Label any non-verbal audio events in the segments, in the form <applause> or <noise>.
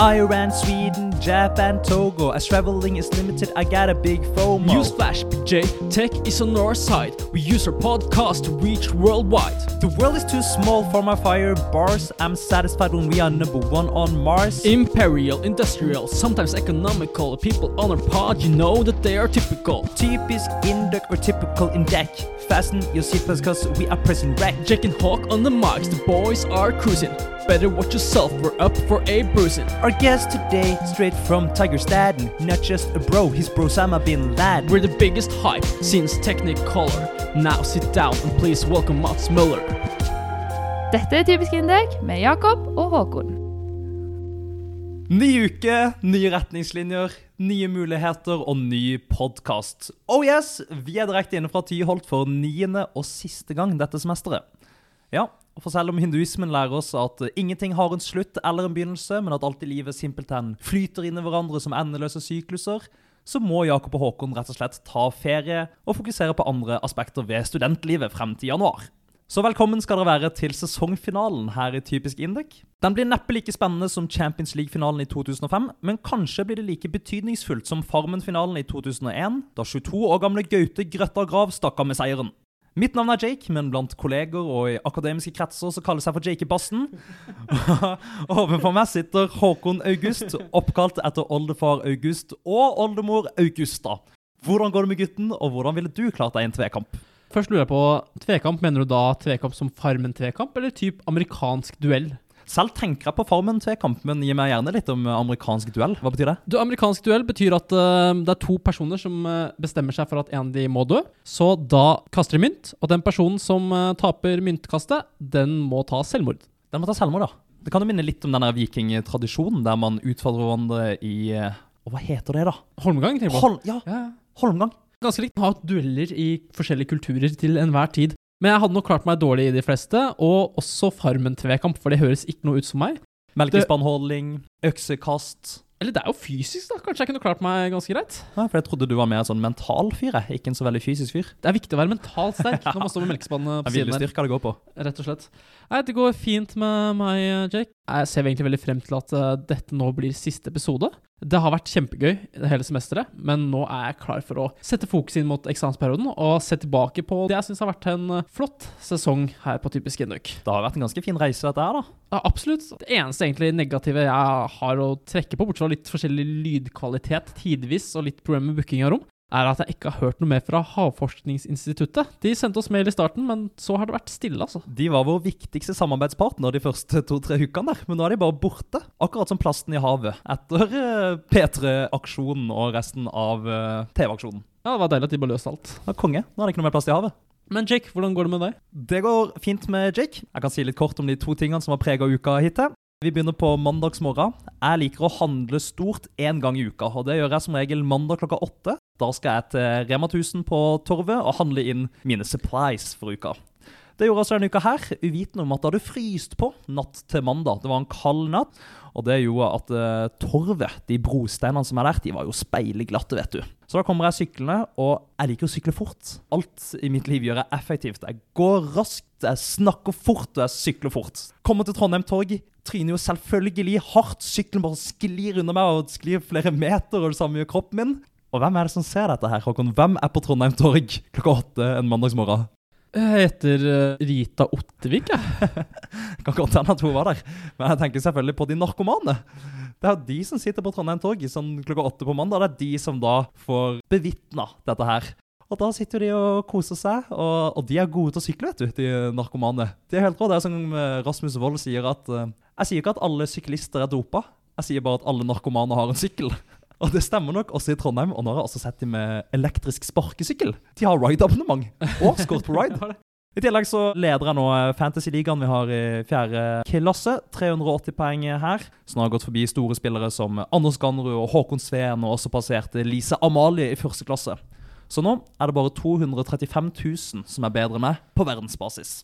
Iran, Sweden, Japan, Togo. As traveling is limited, I got a big FOMO. Newsflash, PJ, tech is on our side. We use our podcast to reach worldwide. The world is too small for my fire bars. I'm satisfied when we are number one on Mars. Imperial, industrial, sometimes economical. People on our pod, you know that they are typical. Typisk induck or typical in deck. Fasten your seatbelts cause we are pressing wreck. Jack and Hawk on the mics, the boys are cruising. Better watch yourself, we're up for a bruising. Our guest today, straight from Tiger Staden. Not just a bro, he's Brosama Bin Laden. We're the biggest hype since Technicolor. Now sit down and please welcome Mats Muller. Dette er Typisk Indek med Jakob og Håkon. Ny uke, nye retningslinjer, nye muligheter og ny podkast. Oh yes, vi er direkte inne fra Tyholt for niende og siste gang dette semesteret. Ja, for selv om hinduismen lærer oss at ingenting har en slutt eller en begynnelse, men at alt i livet simpelthen flyter inn i hverandre som endeløse sykluser, så må Jakob og Håkon rett og slett ta ferie og fokusere på andre aspekter ved studentlivet frem til januar. Så velkommen skal dere være til sesongfinalen her i Typisk Indek. Den blir neppe like spennende som Champions League-finalen i 2005, men kanskje blir det like betydningsfullt som Farmen-finalen i 2001, da 22 år gamle Gaute Grøtta Grav stakk av med seieren. Mitt navn er Jake, men blant kolleger og i akademiske kretser så kalles jeg for Jake i bassen. <laughs> Overfor meg sitter Håkon August, oppkalt etter oldefar August og oldemor Augusta. Hvordan går det med gutten, og hvordan ville du klart deg i en tvekamp? Først lurer jeg på, tvekamp, mener du da tvekamp som Farmen-tvekamp, eller typ amerikansk duell? Selv tenker jeg på Farmen-tvekamp, men gi meg gjerne litt om amerikansk duell. Hva betyr det? Du, Amerikansk duell betyr at uh, det er to personer som uh, bestemmer seg for at en av de må dø. Så da kaster de mynt, og den personen som uh, taper myntkastet, den må ta selvmord. Den må ta selvmord, da. Det kan jo minne litt om den vikingtradisjonen der man utfordrer hverandre i Og hva heter det, da? Holmgang, tenker du på? Hol ja, Ja, Holmgang. Ganske likt. Ha dueller i forskjellige kulturer til enhver tid. Men jeg hadde nok klart meg dårlig i de fleste, og også Farmen-tvekamp, for det høres ikke noe ut som meg. Melkespannholding, øksekast Eller det er jo fysisk, da. Kanskje jeg kunne klart meg ganske greit. Ja, for jeg trodde du var mer en sånn mental fyr. Ikke en så veldig fysisk fyr. Det er viktig å være mentalt sterk når man står med melkespannet Det på siden der. det går på. Rett og slett. Nei, det går fint med meg, Jake. Jeg ser egentlig veldig frem til at eh, dette nå blir siste episode. Det har vært kjempegøy hele semesteret, men nå er jeg klar for å sette fokus inn mot eksamensperioden og se tilbake på det jeg syns har vært en eh, flott sesong her på Typisk Induk. Det har vært en ganske fin reise, dette her, da. Ja, absolutt. Det eneste egentlig negative jeg har å trekke på, bortsett fra litt forskjellig lydkvalitet tidvis og litt problemer med booking av rom, er at jeg ikke har hørt noe mer fra Havforskningsinstituttet. De sendte oss mail i starten, men så har det vært stille, altså. De var vår viktigste samarbeidspartner de første to-tre ukene der, men nå er de bare borte. Akkurat som plasten i havet etter eh, P3-aksjonen og resten av eh, TV-aksjonen. Ja, det var deilig at de bare løste alt. Ja, konge. Nå er det ikke noe mer plast i havet. Men Jake, hvordan går det med deg? Det går fint med Jake. Jeg kan si litt kort om de to tingene som har prega uka hittil. Vi begynner på mandagsmorgen. Jeg liker å handle stort én gang i uka, og det gjør jeg som regel mandag klokka åtte. Da skal jeg til Rema 1000 på Torvet og handle inn mine supplies for uka. Det gjorde altså denne uka her, uvitende om at det hadde fryst på natt til mandag. Det var en kald natt, og det gjorde at uh, torvet, de brosteinene som er der, de var jo speileglatte, vet du. Så da kommer jeg syklende, og jeg liker å sykle fort. Alt i mitt liv gjør jeg effektivt. Jeg går raskt, jeg snakker fort, og jeg sykler fort. Kommer til Trondheim torg, tryner jo selvfølgelig hardt. Sykkelen bare sklir under meg og sklir flere meter, og det samme gjør kroppen min. Og hvem er det som ser dette her, Håkon? Hvem er på Trondheim torg klokka åtte en mandagsmorgen? Jeg heter eh, Rita Ottevik, jeg. <laughs> Kan godt hende at hun var der, men jeg tenker selvfølgelig på de narkomane. Det er jo de som sitter på Trondheim torg sånn klokka åtte på mandag. Det er de som da får bevitna dette her. Og da sitter de og koser seg, og, og de er gode til å sykle, vet du, de narkomane. De er helt rå. Det er som eh, Rasmus Wold sier at eh, Jeg sier ikke at alle syklister er dopa, jeg sier bare at alle narkomane har en sykkel. <laughs> Og det stemmer nok også i Trondheim, og nå har jeg også sett de med elektrisk sparkesykkel. De har ride-abonnement og skort på ride. <laughs> I tillegg så leder jeg nå Fantasy-ligaen vi har i fjerde klasse. 380 poeng her. Så nå har jeg gått forbi store spillere som Anders Ganderud og Håkon Sveen, og også passerte Lise Amalie i første klasse. Så nå er det bare 235 000 som er bedre enn meg på verdensbasis.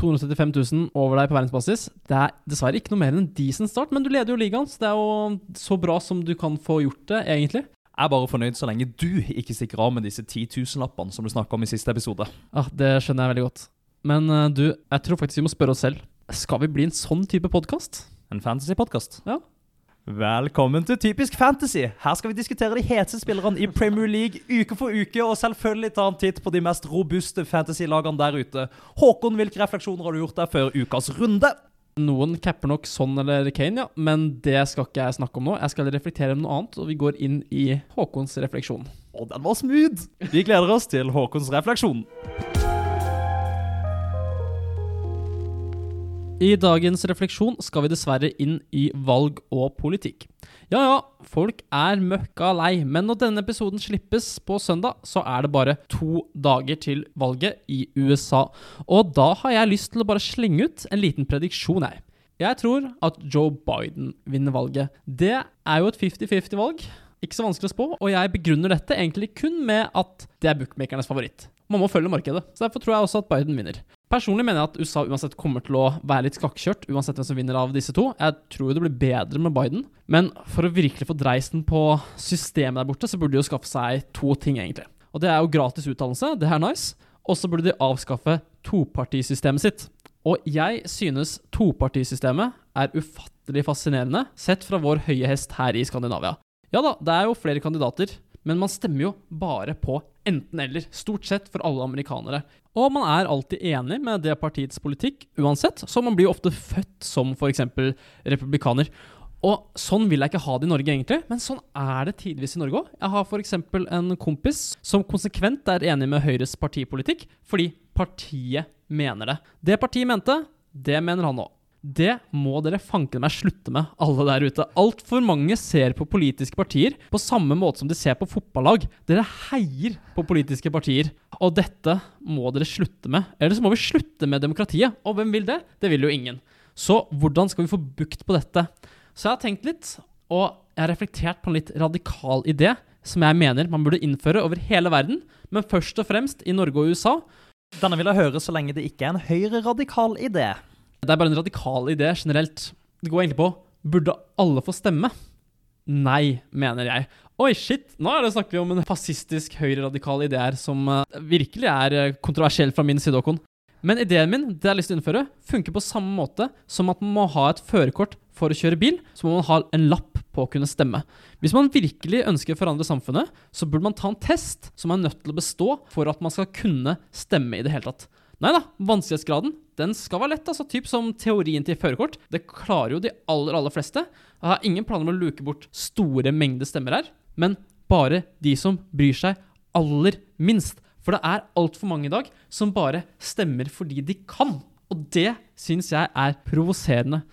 275 000 over deg på verdensbasis. Det er dessverre ikke noe mer enn en decent start, men du leder jo ligaen, så det er jo så bra som du kan få gjort det, egentlig. Jeg er bare fornøyd så lenge du ikke stikker av med disse 10 000-lappene som du snakka om i siste episode. Ah, det skjønner jeg veldig godt. Men eh, du, jeg tror faktisk vi må spørre oss selv. Skal vi bli en sånn type podkast? En fantasy-podkast. Ja. Velkommen til Typisk fantasy. Her skal vi diskutere de heteste spillerne i Premier League uke for uke, og selvfølgelig ta en titt på de mest robuste fantasy-lagene der ute. Håkon, hvilke refleksjoner har du gjort deg før ukas runde? Noen capper nok Son eller Kane, ja, men det skal ikke jeg snakke om nå. Jeg skal reflektere om noe annet, og vi går inn i Håkons refleksjon. Og den var smooth! Vi gleder oss til Håkons refleksjon. I dagens refleksjon skal vi dessverre inn i valg og politikk. Ja ja, folk er møkka lei, men når denne episoden slippes på søndag, så er det bare to dager til valget i USA. Og da har jeg lyst til å bare slenge ut en liten prediksjon her. Jeg tror at Joe Biden vinner valget. Det er jo et 50-50-valg. Ikke så vanskelig å spå, og jeg begrunner dette egentlig kun med at det er bookmakernes favoritt. Man må følge markedet, så derfor tror jeg også at Biden vinner. Personlig mener jeg at USA uansett kommer til å være litt skakkjørt, uansett hvem som vinner av disse to. Jeg tror det blir bedre med Biden, men for å virkelig få dreisen på systemet der borte, så burde de jo skaffe seg to ting, egentlig. Og det er jo gratis utdannelse, det er nice, og så burde de avskaffe topartisystemet sitt. Og jeg synes topartisystemet er ufattelig fascinerende, sett fra vår høye hest her i Skandinavia. Ja da, det er jo flere kandidater, men man stemmer jo bare på enten-eller, stort sett for alle amerikanere. Og man er alltid enig med det partiets politikk, uansett, så man blir jo ofte født som f.eks. republikaner. Og sånn vil jeg ikke ha det i Norge, egentlig, men sånn er det tidvis i Norge òg. Jeg har f.eks. en kompis som konsekvent er enig med Høyres partipolitikk, fordi partiet mener det. Det partiet mente, det mener han òg. Det må dere fanken meg slutte med, alle der ute. Altfor mange ser på politiske partier på samme måte som de ser på fotballag. Dere heier på politiske partier. Og dette må dere slutte med. Eller så må vi slutte med demokratiet. Og hvem vil det? Det vil jo ingen. Så hvordan skal vi få bukt på dette? Så jeg har tenkt litt, og jeg har reflektert på en litt radikal idé som jeg mener man burde innføre over hele verden, men først og fremst i Norge og USA. Denne vil jeg høre så lenge det ikke er en høyreradikal idé. Det er bare en radikal idé generelt. Det går egentlig på burde alle få stemme? Nei, mener jeg. Oi, shit, nå er det snakker vi om en fascistisk høyreradikal idé her som uh, virkelig er uh, kontroversiell fra min side, Håkon. Men ideen min, det jeg har lyst til å innføre, funker på samme måte som at man må ha et førerkort for å kjøre bil, så må man ha en lapp på å kunne stemme. Hvis man virkelig ønsker å forandre samfunnet, så burde man ta en test som er nødt til å bestå for at man skal kunne stemme i det hele tatt. Nei da, vanskelighetsgraden den skal være lett, altså typ som teorien til førerkort. Det klarer jo de aller, aller fleste. Jeg har ingen planer om å luke bort store mengder stemmer her, men bare de som bryr seg aller minst. For det er altfor mange i dag som bare stemmer fordi de kan. Og det syns jeg er provoserende.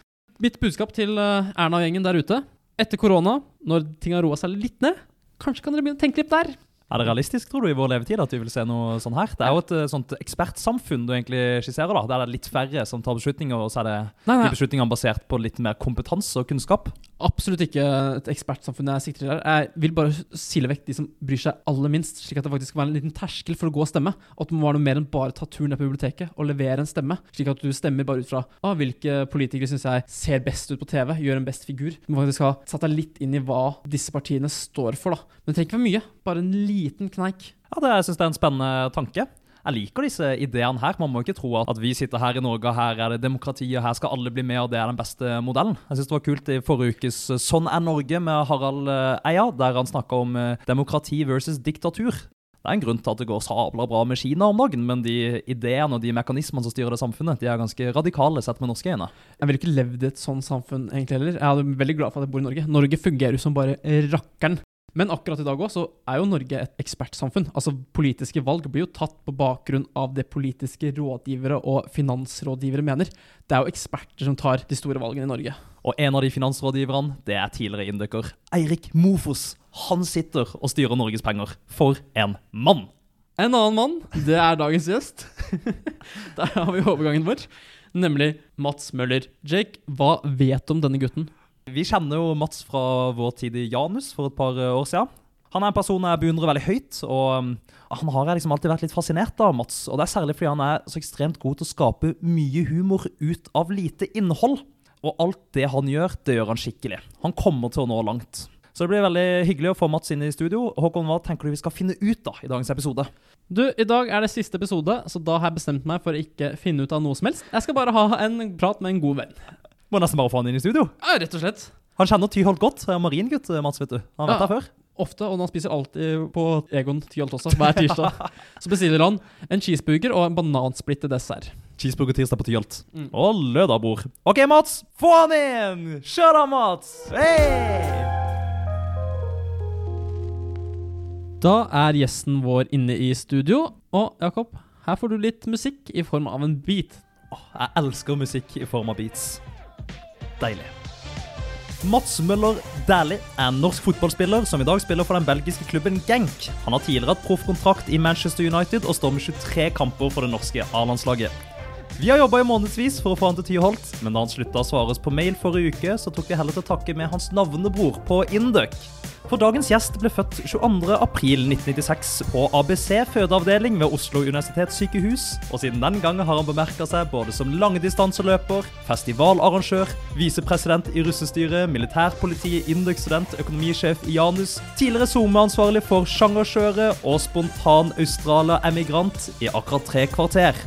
Mitt budskap til eh, Erna og gjengen der ute etter korona, når ting har roa seg litt ned, kanskje kan dere begynne å tenke litt der. Er det realistisk, tror du, i vår levetid at vi vil se noe sånn her? Det er jo et eh, sånt ekspertsamfunn du egentlig skisserer, da. Der det er litt færre som tar beslutninger, og så er det Nei, nei. de beslutningene basert på litt mer kompetanse og kunnskap. Absolutt ikke et ekspertsamfunn jeg sikter til her. Jeg vil bare sile vekk de som bryr seg aller minst, slik at det faktisk skal være en liten terskel for å gå og stemme. At det må være noe mer enn bare ta turen ned på biblioteket og levere en stemme. Slik at du stemmer bare ut fra ah, hvilke politikere syns jeg ser best ut på TV, gjør en best figur. Du må faktisk ha satt deg litt inn i hva disse partiene står for, da. Men det trenger ikke være mye. Bare en liten kneik. Ja, det, jeg syns det er en spennende tanke. Jeg liker disse ideene her. Man må ikke tro at vi sitter her i Norge, og her er det demokrati, og her skal alle bli med, og det er den beste modellen. Jeg syns det var kult i forrige ukes Sånn er Norge med Harald eh, Eia, der han snakka om eh, demokrati versus diktatur. Det er en grunn til at det går sabla bra med Kina om dagen, men de ideene og de mekanismene som styrer det samfunnet, de er ganske radikale sett med norske øyne. Jeg ville ikke levd i et sånt samfunn egentlig heller. Jeg er veldig glad for at jeg bor i Norge. Norge fungerer jo som bare rakkeren. Men akkurat i dag òg så er jo Norge et ekspertsamfunn. Altså Politiske valg blir jo tatt på bakgrunn av det politiske rådgivere og finansrådgivere mener. Det er jo eksperter som tar de store valgene i Norge. Og en av de finansrådgiverne, det er tidligere inndøkker Eirik Mofos. Han sitter og styrer Norges penger. For en mann! En annen mann, det er dagens gjest. <laughs> Der har vi overgangen vår. Nemlig Mats Møller. Jake, hva vet du om denne gutten? Vi kjenner jo Mats fra vår tid i Janus for et par år siden. Han er en person jeg beundrer veldig høyt, og um, han har jeg liksom alltid vært litt fascinert av, Mats. Og det er særlig fordi han er så ekstremt god til å skape mye humor ut av lite innhold. Og alt det han gjør, det gjør han skikkelig. Han kommer til å nå langt. Så det blir veldig hyggelig å få Mats inn i studio. Håkon, hva tenker du vi skal finne ut da i dagens episode? Du, I dag er det siste episode, så da har jeg bestemt meg for å ikke finne ut av noe som helst. Jeg skal bare ha en prat med en god venn. Må nesten bare få han inn i studio. Ja, rett og slett. Han kjenner Tyholt godt. Han er maringutt, Mats, vet du. Han har vært her før. Ofte, og han spiser alltid på Egon Tyholt også, hver tirsdag. <laughs> Så bestiller han en cheeseburger og en banansplitt til dessert. Cheeseburger tirsdag på Tyholt. Mm. Og lørdagbord. OK, Mats. Få han inn! Kjør da, Mats! Hey! Da er gjesten vår inne i studio, og Jakob, her får du litt musikk i form av en beat. Åh, jeg elsker musikk i form av beats. Deilig. Mats Møller Dæhlie er en norsk fotballspiller som i dag spiller for den belgiske klubben Genk. Han har tidligere hatt proffkontrakt i Manchester United og står med 23 kamper for det norske A-landslaget. Vi har jobba i månedsvis for å få han til Tyholt, men da han slutta å svare oss på mail forrige uke, så tok vi heller til takke med hans navnebror på Induc. For dagens gjest ble født 22.4.1996 på ABC fødeavdeling ved Oslo universitetssykehus, og siden den gang har han bemerka seg både som langdistanseløper, festivalarrangør, visepresident i russestyret, militærpoliti, Induc-student, økonomisjef i Janus, tidligere SoMe-ansvarlig for Sjangerkjøret og spontan australia-emigrant i akkurat tre kvarter.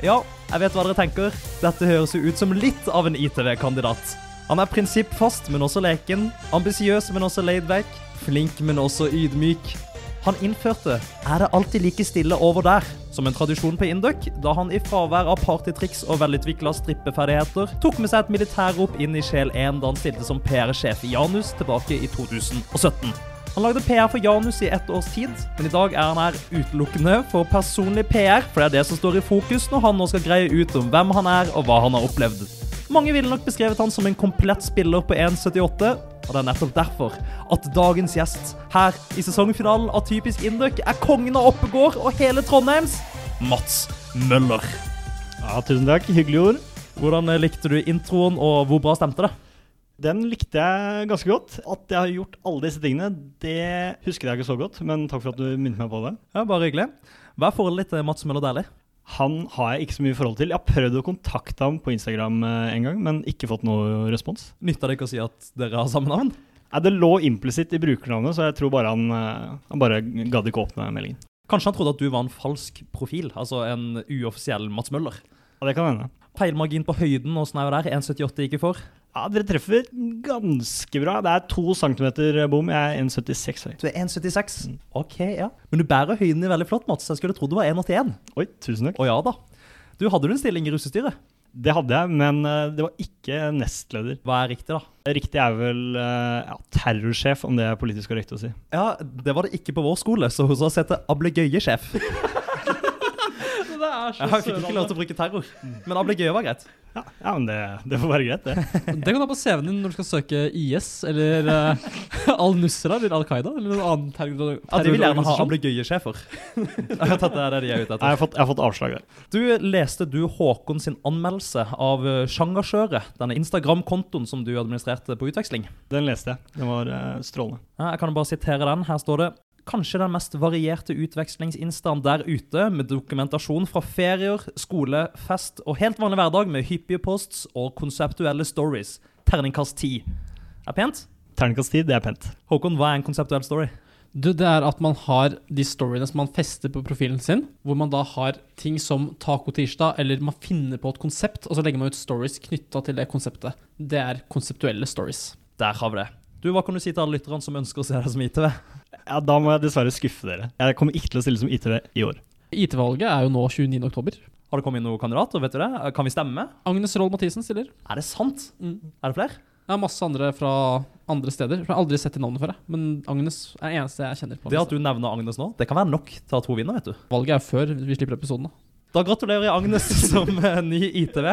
Ja, jeg vet hva dere tenker. Dette høres jo ut som litt av en ITV-kandidat. Han er prinsippfast, men også leken. Ambisiøs, men også laidback. Flink, men også ydmyk. Han innførte 'Er det alltid like stille over der?' som en tradisjon på Induc, da han i fravær av partytriks og velutvikla strippeferdigheter tok med seg et militærrop inn i Sjel 1 da han stilte som PR-sjef i Janus tilbake i 2017. Han lagde PR for Janus i ett års tid, men i dag er han her utelukkende for personlig PR, for det er det som står i fokus når han nå skal greie ut om hvem han er og hva han har opplevd. Mange ville nok beskrevet han som en komplett spiller på 1,78, og det er nettopp derfor at dagens gjest her i sesongfinalen av Typisk Induc er kongen av Oppegård og hele Trondheims Mats Møller. Ja, tusen takk. Hyggelige ord. Hvordan eh, likte du introen, og hvor bra stemte det? Den likte jeg ganske godt. At jeg har gjort alle disse tingene, det husker jeg ikke så godt, men takk for at du minnet meg på det. Ja, Bare hyggelig. Hva er forholdet til Mats Møller Dæhlie? Han har jeg ikke så mye forhold til. Jeg har prøvd å kontakte ham på Instagram eh, en gang, men ikke fått noe respons. Nytta det ikke å si at dere har samme navn? Nei, det lå implisitt i brukernavnet, så jeg tror bare han, eh, han bare gadd ikke åpne meldingen. Kanskje han trodde at du var en falsk profil, altså en uoffisiell Mats Møller. Ja, det kan hende. Feilmargin på høyden, åssen er det der? 1,78 ikke for? Ja, Dere treffer ganske bra. Det er to centimeter bom. Jeg er 1,76 høy. Du er 1,76? Ok, ja. Men du bærer høyden din veldig flott, Mats. Jeg skulle trodd du var 1,81. Oi, tusen takk. Å ja da. Du, hadde du en stilling i russestyret? Det hadde jeg, men eh, det var ikke nestleder. Hva er riktig, da? Riktig er vel eh, ja, terrorsjef, om det er politisk korrekt å si. Ja, det var det ikke på vår skole, så hos oss heter ablegøyesjef. <laughs> Det er Jeg fikk ikke lov til å bruke terror, men ablegøye var greit. Ja, ja men det, det får være greit, det. <laughs> Det kan du ha på CV-en din når du skal søke IS eller uh, <laughs> Al-Nusra eller Al Qaida eller noen annen terror Ja, De vil gjerne ha terrororganisasjon. ablegøyesjefer. <laughs> Jeg har tatt det det de er ute Jeg etter. har fått, jeg har fått avslag der. Du, Leste du Håkon sin anmeldelse av sjangasjøret, denne Instagram-kontoen som du administrerte på utveksling? Den leste jeg. Den var uh, strålende. Ja, jeg kan bare sitere den. Her står det Kanskje den mest varierte utvekslingsinstaen der ute, med dokumentasjon fra ferier, skole, fest og helt vanlig hverdag med hyppige posts og konseptuelle stories. Terningkast 10. Er pent? Terningkast 10, det er pent. Håkon, hva er en konseptuell story? Du, det er at man har de storyene som man fester på profilen sin, hvor man da har ting som Taco-tirsdag, eller man finner på et konsept, og så legger man ut stories knytta til det konseptet. Det er konseptuelle stories. Der har vi det. Du, Hva kan du si til alle lytterne som ønsker å se deg som ITV? Ja, Da må jeg dessverre skuffe dere. Jeg kommer ikke til å stille som ITV i år. IT-valget er jo nå 29. oktober. Har det kommet inn noen kandidater? vet du det? Kan vi stemme? Agnes Roll Mathisen stiller. Er det sant? Mm. Er det flere? Det er masse andre fra andre steder. Jeg har aldri sett det navnet før, jeg. men Agnes er det eneste jeg kjenner. på Det at du nevner Agnes nå, det kan være nok til at hun vinner, vet du. Valget er før vi slipper episoden. da. Da gratulerer jeg Agnes <laughs> som ny ITV.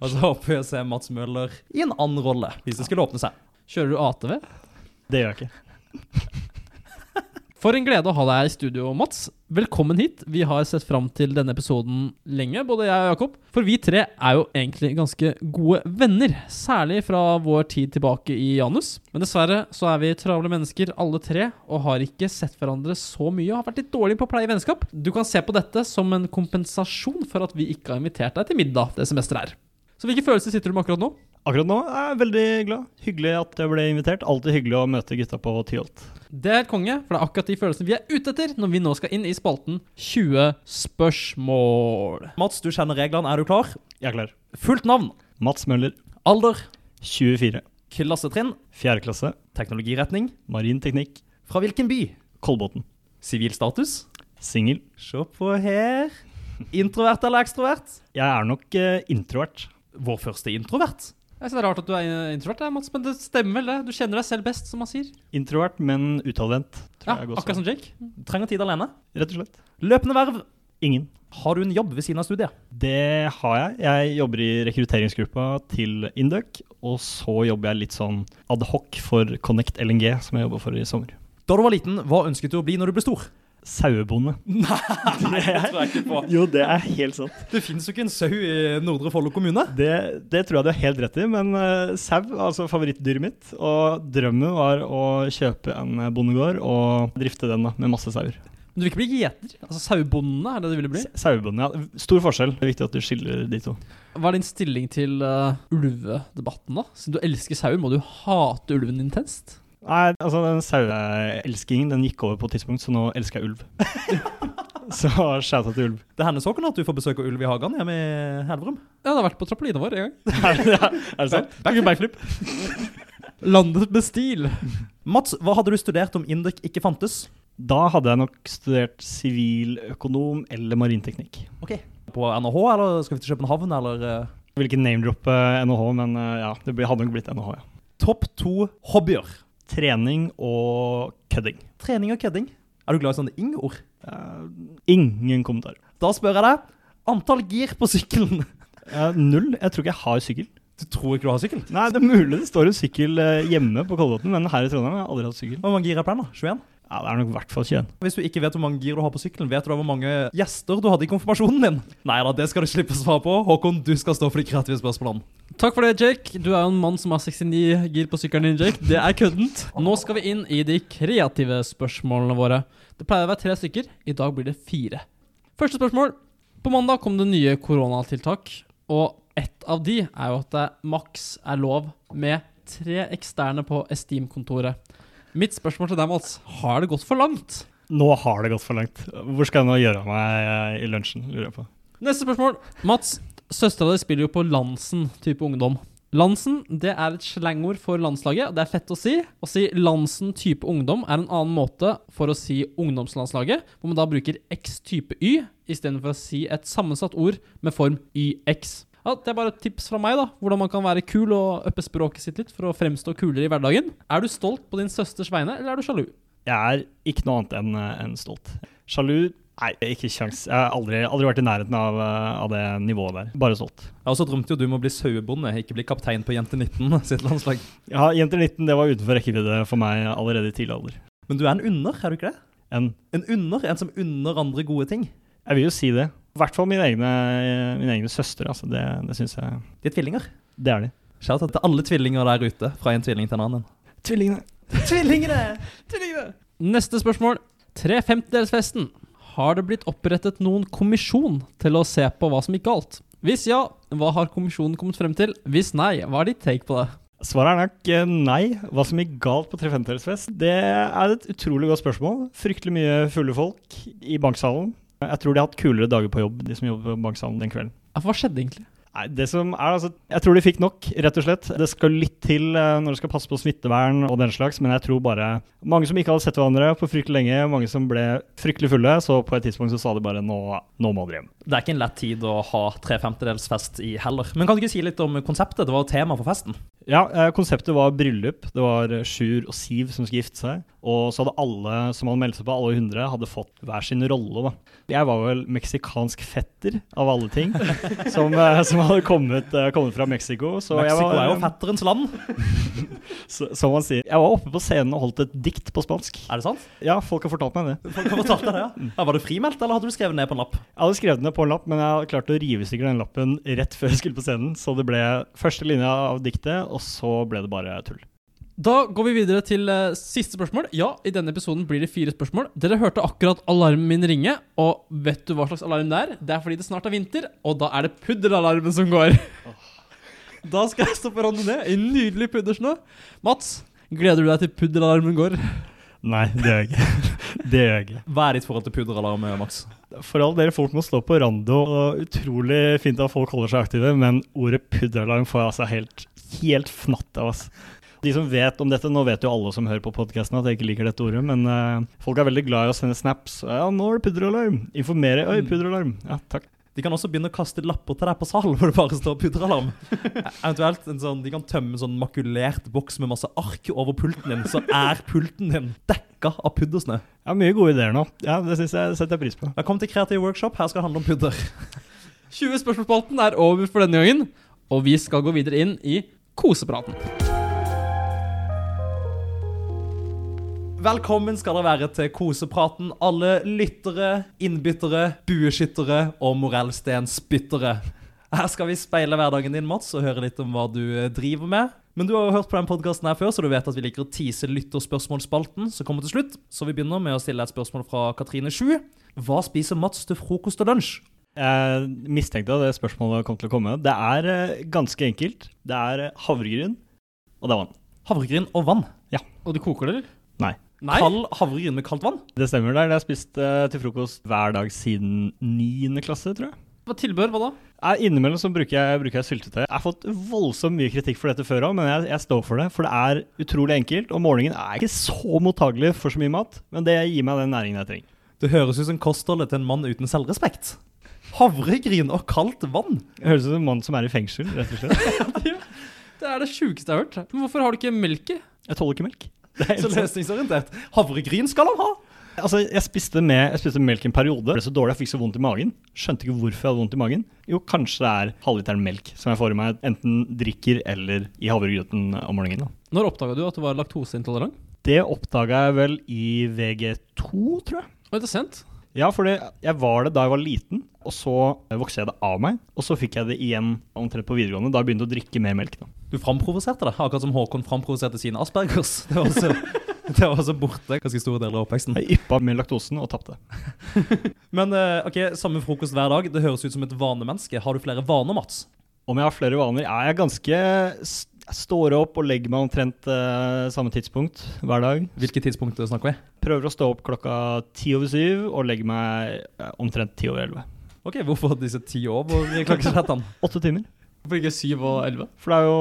Og så håper vi å se Mats Møller i en annen rolle, hvis det skulle åpne seg. Kjører du ATV? Det gjør jeg ikke. <laughs> For en glede å ha deg i studio, Mats. Velkommen hit. Vi har sett fram til denne episoden lenge, både jeg og Jakob. For vi tre er jo egentlig ganske gode venner, særlig fra vår tid tilbake i Janus. Men dessverre så er vi travle mennesker alle tre, og har ikke sett hverandre så mye og har vært litt dårlige på å pleie vennskap. Du kan se på dette som en kompensasjon for at vi ikke har invitert deg til middag det semesteret her. Så hvilke følelser sitter du med akkurat nå? Akkurat nå er jeg veldig glad. Hyggelig at jeg ble invitert. Alltid hyggelig å møte gutta på Tyholt. Det er konge, for det er akkurat de følelsene vi er ute etter når vi nå skal inn i spalten 20 spørsmål. Mats, du kjenner reglene. Er du klar? Jeg er klar. Fullt navn, Mats Møller, alder, 24. Klassetrinn. 4. klasse. Teknologiretning. Marin teknikk. Fra hvilken by? Kolbotn. Sivil status. Singel. Se på her. Introvert eller ekstrovert? Jeg er nok eh, introvert. Vår første introvert. Jeg synes det er rart at du er introvert, Mats, men det stemmer vel det. Du kjenner deg selv best, som man sier. Introvert, men utadvendt. tror Ja, akkurat som Jake. Trenger tid alene. Rett og slett. Løpende verv. Ingen. Har du en jobb ved siden av studiet? Det har jeg. Jeg jobber i rekrutteringsgruppa til Induc. Og så jobber jeg litt sånn adhoc for Connect LNG, som jeg jobber for i sommer. Da du var liten, hva ønsket du å bli når du ble stor? Sauebonde. <laughs> Nei, det tror jeg ikke på. Jo, det er helt sant. Det finnes jo ikke en sau i Nordre Follo kommune. Det, det tror jeg du har helt rett i, men uh, sau, altså favorittdyret mitt, og drømmen var å kjøpe en bondegård og drifte den da, med masse sauer. Men du vil ikke bli gjeter? Altså Sauebonde er det du ville bli? Sauebonde, ja. Stor forskjell. Det er viktig at du skiller de to. Hva er din stilling til uh, ulvedebatten, da? Siden du elsker sauer, må du hate ulven intenst? Nei, altså den saueelskingen den gikk over på et tidspunkt, så nå elsker jeg ulv. <laughs> så shouta til ulv. Det hender sånn at du får besøk av ulv i hagen hjemme i Helverum. Ja, det har vært på trampolina vår en gang. <laughs> er det sant? Backflip. <laughs> Landet med stil. Mats, hva hadde du studert om Indek ikke fantes? Da hadde jeg nok studert siviløkonom eller marinteknikk. Ok. På NHH, eller skal vi til København, eller eh, Jeg vil ikke name-droppe NHH, men eh, ja, det hadde nok blitt NHH, ja. Topp to hobbyer? Trening og kødding. Trening og kødding. Er du glad i sånne ing-ord? Uh, ingen kommentar. Da spør jeg deg. Antall gir på sykkelen. Uh, null. Jeg tror ikke jeg har sykkel. Du tror ikke du har sykkel? Nei, det er mulig det står en sykkel eh, hjemme på Kolbotn, men her i Trondheim har jeg aldri hatt sykkel. Hvor mange gir er på den? da? 21? Ja, det er nok i hvert fall 21. Hvis du ikke vet hvor mange gir du har på sykkelen, vet du da hvor mange gjester du hadde i konfirmasjonen din? <laughs> Nei da, det skal du slippe å svare på. Håkon, du skal stå for de kreative spørsmålene. Takk for det, Jake. Du er jo en mann som har 69 gir på sykkelen din, Jake. Det er køddent. <laughs> Nå skal vi inn i de kreative spørsmålene våre. Det pleier å være tre stykker. I dag blir det fire. Første spørsmål. På mandag kom det nye koronatiltak, og ett av de er jo at det maks er lov med tre eksterne på Esteem-kontoret. Mitt spørsmål til deg, Mats. Har det gått for langt? Nå har det gått for langt. Hvor skal jeg nå gjøre av meg eh, i lunsjen, lurer jeg på. Neste spørsmål. Mats, søstera di spiller jo på Lansen type ungdom. Lansen det er et slangord for landslaget. Det er fett å si. Å si Lansen type ungdom er en annen måte for å si ungdomslandslaget, hvor man da bruker X type Y istedenfor å si et sammensatt ord med form YX. Ja, det er bare et tips fra meg, da. Hvordan man kan være kul og uppe språket sitt litt for å fremstå kulere i hverdagen. Er du stolt på din søsters vegne, eller er du sjalu? Jeg er ikke noe annet enn en stolt. Sjalu? Nei, ikke kjangs. Jeg har aldri, aldri vært i nærheten av, eh, av det nivået der. Bare stolt. Jeg også drømte jo du må bli sauebonde, ikke bli kaptein på Jente 19 <laughs> sitt landslag. Ja, Jenter 19 det var utenfor rekkevidde for meg allerede i tidlig alder. Men du er en under, er du ikke det? En, En under, en som unner andre gode ting. jeg vil jo si det. I hvert fall mine egne, mine egne søstre. Altså det det syns jeg De er tvillinger. Det er de. Shout out til alle tvillinger der ute, fra en tvilling til en annen. Tvillingene. Tvillingene! <laughs> Tvillingene! Neste spørsmål. Tre femtedelsfesten. Har det blitt opprettet noen kommisjon til å se på hva som gikk galt? Hvis ja, hva har kommisjonen kommet frem til? Hvis nei, hva er ditt take på det? Svaret er nok eh, nei. Hva som gikk galt på Tre femtedelsfest? det er et utrolig godt spørsmål. Fryktelig mye fulle folk i banksalen. Jeg tror de har hatt kulere dager på jobb, de som jobber på banksalen den kvelden. Hva skjedde egentlig? Nei, det som er altså, Jeg tror de fikk nok, rett og slett. Det skal litt til eh, når du skal passe på smittevern og den slags, men jeg tror bare Mange som ikke hadde sett hverandre på fryktelig lenge, mange som ble fryktelig fulle, så på et tidspunkt så sa de bare nå, nå må dere hjem. Det er ikke en lett tid å ha tre femtedelsfest i heller. Men kan du ikke si litt om konseptet? Det var tema for festen. Ja, eh, konseptet var bryllup. Det var Sjur og Siv som skulle gifte seg. Og så hadde alle som hadde meldt seg på, alle 100, hadde fått hver sin rolle. da. Jeg var vel meksikansk fetter, av alle ting, <laughs> som, eh, som hadde kommet, eh, kommet fra Mexico. Så jeg Mexico var, er jo fetterens land. <laughs> så, som man sier. Jeg var oppe på scenen og holdt et dikt på spansk. Er det sant? Ja, folk har fortalt meg det. Folk har fortalt deg det, ja. <laughs> ja. Var du frimeldt, eller hadde du skrevet ned på en lapp? Jeg hadde skrevet det på en lapp, men jeg klarte å rive i stykker den lappen rett før jeg skulle på scenen. Så det ble første linja av diktet, og så ble det bare tull. Da går vi videre til uh, siste spørsmål. Ja, i denne episoden blir det fire spørsmål. Dere hørte akkurat alarmen min ringe, og vet du hva slags alarm det er? Det er fordi det snart er vinter, og da er det pudderalarmen som går. Da skal jeg stå på randonee i nydelig puddersnø. Mats, gleder du deg til pudderalarmen går? Nei, det gjør jeg ikke. <laughs> Det gjør jeg ikke. Hva er ditt forhold til pudderalarm, Max? For all dere folk må stå på rando, og utrolig fint at folk holder seg aktive, men ordet pudderalarm får jeg altså helt, helt fnatt av. Altså. De som vet om dette, nå vet jo alle som hører på podkasten at jeg ikke liker dette ordet, men uh, folk er veldig glad i å sende snaps. Ja, nå er det pudderalarm. Informere. Oi, pudderalarm. Ja, takk. De kan også begynne å kaste lapper til deg på salen hvor det bare står pudderalarm. <laughs> Eventuelt en sånn, De kan tømme en sånn makulert boks med masse ark over pulten din, så er pulten din dekka av puddersnø. Ja, mye gode ideer nå. Ja, Det synes jeg setter jeg pris på. Velkommen til Kreativ Workshop. Her skal det handle om pudder. <laughs> 20 spørsmålspalten er over for denne gangen, og vi skal gå videre inn i kosepraten. Velkommen skal dere være til kosepraten, alle lyttere, innbyttere, bueskyttere og morellstenspyttere. Her skal vi speile hverdagen din, Mats, og høre litt om hva du eh, driver med. Men du har jo hørt på den podkasten her før, så du vet at vi liker å tease lytterspørsmålsspalten som kommer til slutt. Så vi begynner med å stille et spørsmål fra Katrine Sju. Hva spiser Mats til frokost og lunsj? Jeg mistenkte at det spørsmålet kom til å komme. Det er eh, ganske enkelt. Det er havregryn, og det er vann. Havregryn og vann. Ja. Og du koker det, eller? Nei. Nei? Kald havregryn med kaldt vann? Det stemmer. der. Det har jeg spist eh, til frokost hver dag siden 9. klasse, tror jeg. Hva tilbør? Hva da? Eh, Innimellom så bruker jeg, bruker jeg syltetøy. Jeg har fått voldsomt mye kritikk for dette før òg, men jeg, jeg står for det. For det er utrolig enkelt, og morgenen er ikke så mottagelig for så mye mat. Men det gir meg den næringen jeg trenger. Det høres ut som kostholdet til en mann uten selvrespekt. Havregryn og kaldt vann? Det høres ut som en mann som er i fengsel, rett og slett. <laughs> Det er det sjukeste jeg har hørt. Men hvorfor har du ikke melk i? Jeg tåler ikke melk. Det Så løsningsorientert. Havregryn skal han ha! Altså, jeg spiste, med, jeg spiste melk en periode. Det ble så dårlig, jeg fikk så vondt i magen. Skjønte ikke hvorfor jeg hadde vondt i magen. Jo, kanskje det er halvliteren melk som jeg får i meg enten drikker eller i havregrøten om morgenen. Da. Når oppdaga du at du var laktoseintolerant? Det oppdaga jeg vel i VG2, tror jeg. Oi, det er sent. Ja, for jeg var det da jeg var liten, og så vokste jeg det av meg. Og så fikk jeg det igjen omtrent på videregående, da jeg begynte å drikke mer melk. da. Du framprovoserte det, akkurat som Håkon framprovoserte sine aspergers. <laughs> Det var også, det var også borte ganske store deler av oppveksten. Jeg yppa med laktosen og tapte. <laughs> Men eh, ok, samme frokost hver dag. Det høres ut som et vanemenneske. Har du flere vaner, Mats? Om jeg har flere vaner? Er jeg ganske Jeg står opp og legger meg omtrent uh, samme tidspunkt hver dag. Hvilke tidspunkt snakker vi? Prøver å stå opp klokka ti over syv og legger meg uh, omtrent ti over elleve. Ok, Hvorfor disse ti over klokkeslettene? <laughs> Åtte timer. Hvorfor ikke syv og 11? For det er jo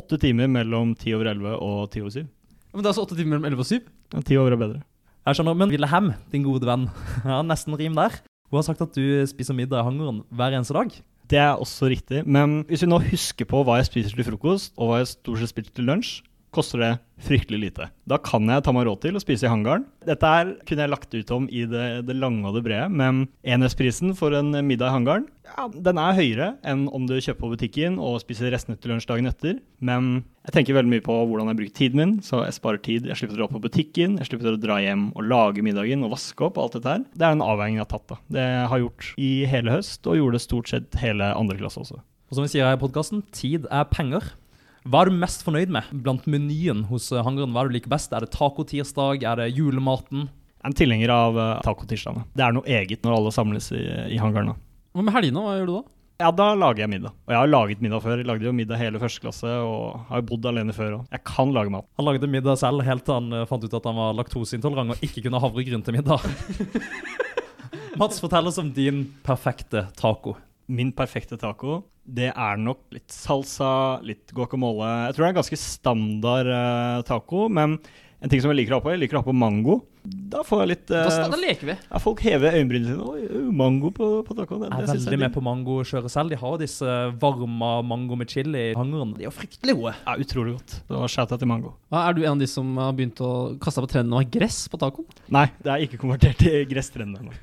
åtte timer mellom ti over elleve og ti over syv. Men det er altså åtte timer mellom 11 og syv? Ja, Ti over er bedre. Jeg skjønner, Men Wilhelm, din gode venn, <laughs> ja, nesten rim der. Hun har sagt at du spiser middag i hangaren hver eneste dag. Det er også riktig. Men hvis vi nå husker på hva jeg spiser til frokost, og hva jeg stort sett spiser til lunsj, koster det fryktelig lite. Da kan jeg ta meg råd til å spise i hangaren. Dette her kunne jeg lagt ut om i det, det lange og det brede, men enhetsprisen for en middag i hangaren ja, den er høyere enn om du kjøper på butikken og spiser restene til lunsj dagen etter. Men jeg tenker veldig mye på hvordan jeg bruker tiden min, så jeg sparer tid. Jeg slipper å dra på butikken, jeg slipper å dra hjem og lage middagen og vaske opp og alt dette her. Det er en avveining jeg har tatt. da. Det har jeg gjort i hele høst, og gjorde det stort sett hele andre klasse også. Og som vi sier her i podkasten, tid er penger. Hva er du mest fornøyd med blant menyen hos eh, hangaren? Hva er du liker best? Er det tacotirsdag? Er det julematen? Jeg er en tilhenger av uh, tacotirsdagene. Det er noe eget når alle samles i, i hangaren. Hva med helgene? Hva gjør du da? Ja, da lager jeg middag. Og jeg har laget middag før. Jeg lagde jo middag hele første klasse og har jo bodd alene før òg. Jeg kan lage mat. Han lagde middag selv helt til han eh, fant ut at han var laktoseintolerant og ikke kunne havregryn til middag. <laughs> Mats, fortell oss om din perfekte taco. Min perfekte taco, det er nok litt salsa, litt guacamole. Jeg tror det er en ganske standard uh, taco, men en ting som jeg liker å ha på, jeg liker å ha på mango. Da får jeg litt Da, eh, da leker vi. ja, Folk hever øyenbrynene sine. Oi, mango på, på tacoen. Det, Jeg er veldig jeg med på mango mangokjøret selv. De har disse varma mango med chili i hangeren. De er jo fryktelig gode. Ja, utrolig godt. Så shout-out til mango. Ja, er du en av de som har begynt å kaste på trenden og ha gress på tacoen? Nei, det er ikke konvertert til gresstrendene ennå.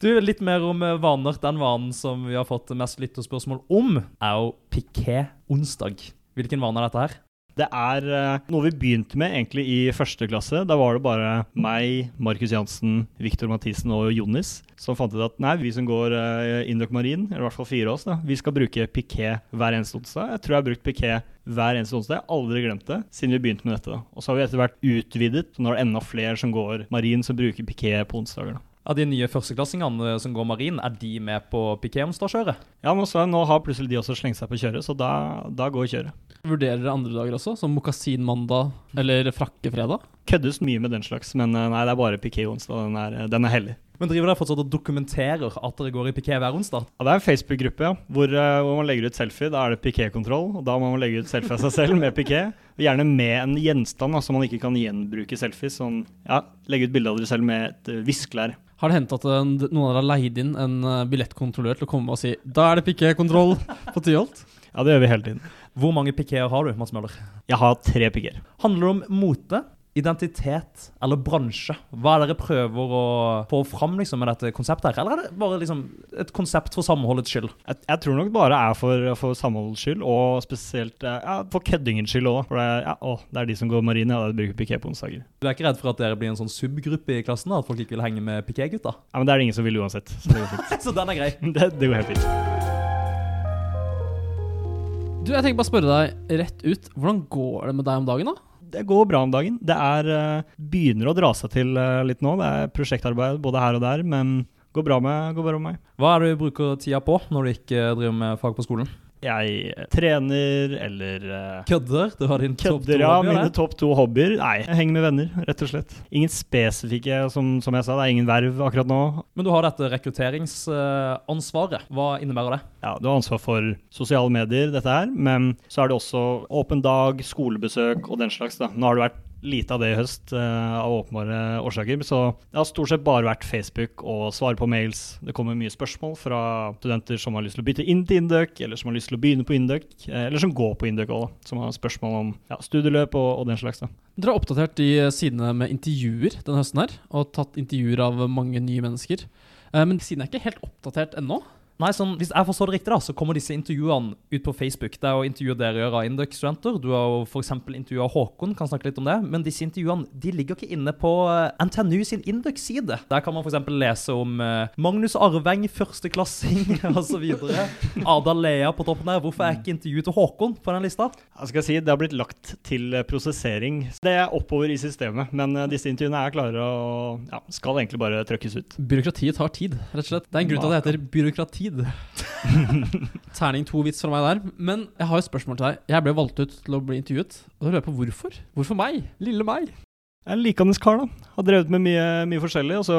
Du, Litt mer om eh, vaner. Den vanen som vi har fått mest lytterspørsmål om, er jo piké-onsdag. Hvilken vane er dette her? Det er eh, noe vi begynte med egentlig i første klasse. Da var det bare meg, Markus Jansen, Viktor Mathisen og Jonis som fant ut at nei, vi som går uh, Indok Marin, eller i hvert fall fire av oss, da, vi skal bruke piké hver eneste onsdag. Jeg tror jeg har brukt piké hver eneste onsdag. Jeg har aldri glemt det siden vi begynte med dette. da. Og så har vi etter hvert utvidet. og Nå er det enda flere som går marin, som bruker piké på onsdager. da. Av de nye førsteklassingene som går marin, er de med på piké-onsdagskjøret? Ja, men så, Nå har plutselig de også slengt seg på kjøret, så da, da går kjøret. Vurderer dere andre dager også, som mokasinmandag eller frakkefredag? Køddes mye med den slags, men eh, nei, det er bare Piquet Onsdag. Den er, den er hellig. Men driver dere fortsatt og dokumenterer at dere går i piké hver onsdag? Ja, det er en Facebook-gruppe ja, hvor, eh, hvor man legger ut selfie. Da er det Piqué-kontroll, og da må man legge ut selfie av seg selv med piké. Gjerne med en gjenstand, da, altså man ikke kan gjenbruke selfies. Sånn, ja, legge ut bilde av dere selv med et viskelær. Har det hendt at noen av dere har leid inn en eh, billettkontrollør til å komme og si Da er det piké-kontroll <laughs> på Tyholt? Ja, det gjør vi hele tiden. Hvor mange pikéer har du, Mads Møller? Jeg har tre pikéer. Handler det om mote, identitet eller bransje? Hva er det dere prøver å få fram liksom, med dette konseptet her? Eller er det bare liksom, et konsept for samholdets skyld? Jeg, jeg tror nok bare er for, for samholdets skyld, og spesielt eh, ja, for køddingens skyld òg. For det, er- ja, å, det er de som går marine, ja, de bruker piké på onsdager. Du er ikke redd for at dere blir en sånn subgruppe i klassen? da? At folk ikke vil henge med piké-gutta? Ja, Men det er det ingen som vil uansett. Så det går fint. <laughs> Så den er grei. <laughs> Det, det går helt fint. Du, jeg tenker bare å spørre deg rett ut. Hvordan går det med deg om dagen, da? Det går bra om dagen. Det er, eh, begynner å dra seg til eh, litt nå. Det er prosjektarbeid både her og der, men går bra med, går bra med meg. Hva er det du bruker tida på når du ikke driver med fag på skolen? Jeg eh, trener eller eh, Kødder? Du har din topp to ja. hobbyer, Mine topp to hobbyer. Nei, jeg henger med venner, rett og slett. Ingen spesifikke, som, som jeg sa. Det er ingen verv akkurat nå. Men du har dette rekrutteringsansvaret. Hva innebærer det? Ja, Du har ansvar for sosiale medier, dette her, men så er det også åpen dag, skolebesøk og den slags. da. Nå har det vært lite av det i høst, uh, av åpenbare årsaker. Så det har stort sett bare vært Facebook og svare på mails. Det kommer mye spørsmål fra studenter som har lyst til å bytte inn til Induc, eller som har lyst til å begynne på Induc, eh, eller som går på Induc òg, som har spørsmål om ja, studieløp og, og den slags. da. Dere har oppdatert de sidene med intervjuer denne høsten her, og tatt intervjuer av mange nye mennesker. Uh, Men sidene er ikke helt oppdatert ennå. Nei, sånn, Hvis jeg forstår det riktig, da, så kommer disse intervjuene ut på Facebook. Det er jo intervjuer dere gjør av Induc-studenter. Du har jo f.eks. intervjua Håkon, kan snakke litt om det. Men disse intervjuene de ligger ikke inne på eh, NTNU sin Induc-side. Der kan man f.eks. lese om eh, Magnus Arveng, førsteklassing <laughs> osv. Ada Lea på toppen der. Hvorfor er ikke intervjuet til Håkon på den lista? Jeg skal si, Det har blitt lagt til eh, prosessering. Det er oppover i systemet, men disse intervjuene er klare og ja, skal egentlig bare trøkkes ut. Byråkratiet tar tid, rett og slett. Det er en grunn til at det heter byråkratid. <laughs> Terning to-vits fra meg der. Men jeg har et spørsmål til deg. Jeg ble valgt ut til å bli intervjuet, og da lurer jeg på hvorfor. Hvorfor meg? Lille meg? Jeg er en likandes kar, da. Har drevet med mye, mye forskjellig. Og så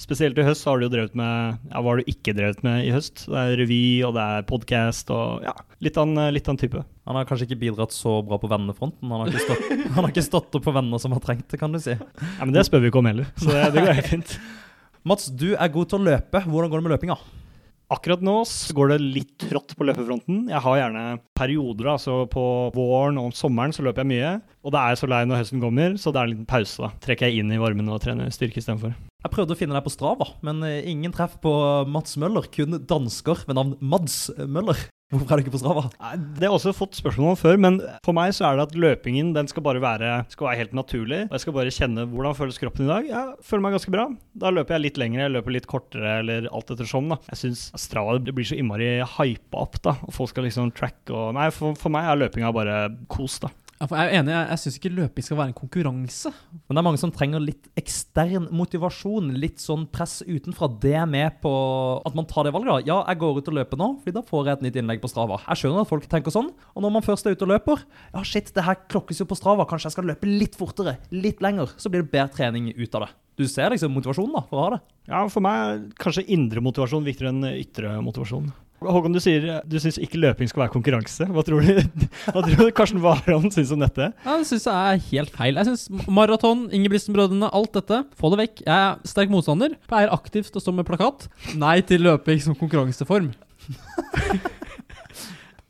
spesielt i høst så har du jo drevet med Ja, hva har du ikke drevet med i høst? Det er revy, og det er podkast, og ja, litt av en litt av en type. Han har kanskje ikke bidratt så bra på vennefronten. Han har ikke stått, <laughs> han har ikke stått opp for venner som har trengt det, kan du si. Ja, Men det spør vi ikke om heller, så det, det går helt fint. <laughs> Mats, du er god til å løpe. Hvordan går det med løpinga? Akkurat nå går det litt trått på løpefronten. Jeg har gjerne perioder, altså på våren og om sommeren så løper jeg mye. Og det er så lei når høsten kommer, så det er en liten pause. da. Trekker jeg inn i varmen og trener styrke istedenfor. Jeg prøvde å finne deg på Strava, men eh, ingen treff på Mats Møller. Kun dansker ved navn Mads Møller. Hvorfor er du ikke på Strava? Det har jeg også fått spørsmål om før, men for meg så er det at løpingen den skal bare være, skal være helt naturlig. Og jeg skal bare kjenne hvordan føles kroppen i dag. Jeg føler meg ganske bra. Da løper jeg litt lengre, jeg løper litt kortere, eller alt etter sånn. da. Jeg syns Strava det blir så innmari hypa opp, da. Og folk skal liksom tracke og Nei, for, for meg er løpinga bare kos, da. Jeg er enig, jeg, jeg syns ikke løping skal være en konkurranse. Men det er mange som trenger litt ekstern motivasjon, litt sånn press utenfra. Det er med på at man tar det valget. da. Ja, jeg går ut og løper nå, fordi da får jeg et nytt innlegg på Strava. Jeg skjønner at folk tenker sånn. Og når man først er ute og løper, ja shit, det her klokkes jo på Strava, kanskje jeg skal løpe litt fortere, litt lenger. Så blir det bedre trening ut av det. Du ser liksom motivasjonen da, for å ha det. Ja, for meg er kanskje indre motivasjon viktigere enn ytre motivasjon. Håkon, du sier du syns ikke løping skal være konkurranse. Hva tror du, <laughs> hva tror du Karsten Warholm syns om dette? Ja, Det syns jeg er helt feil. Jeg synes Maraton, Ingebrigtsen-brødrene, alt dette, få det vekk. Jeg er sterk motstander. Pleier aktivt å stå med plakat. Nei til løping som konkurranseform. <laughs>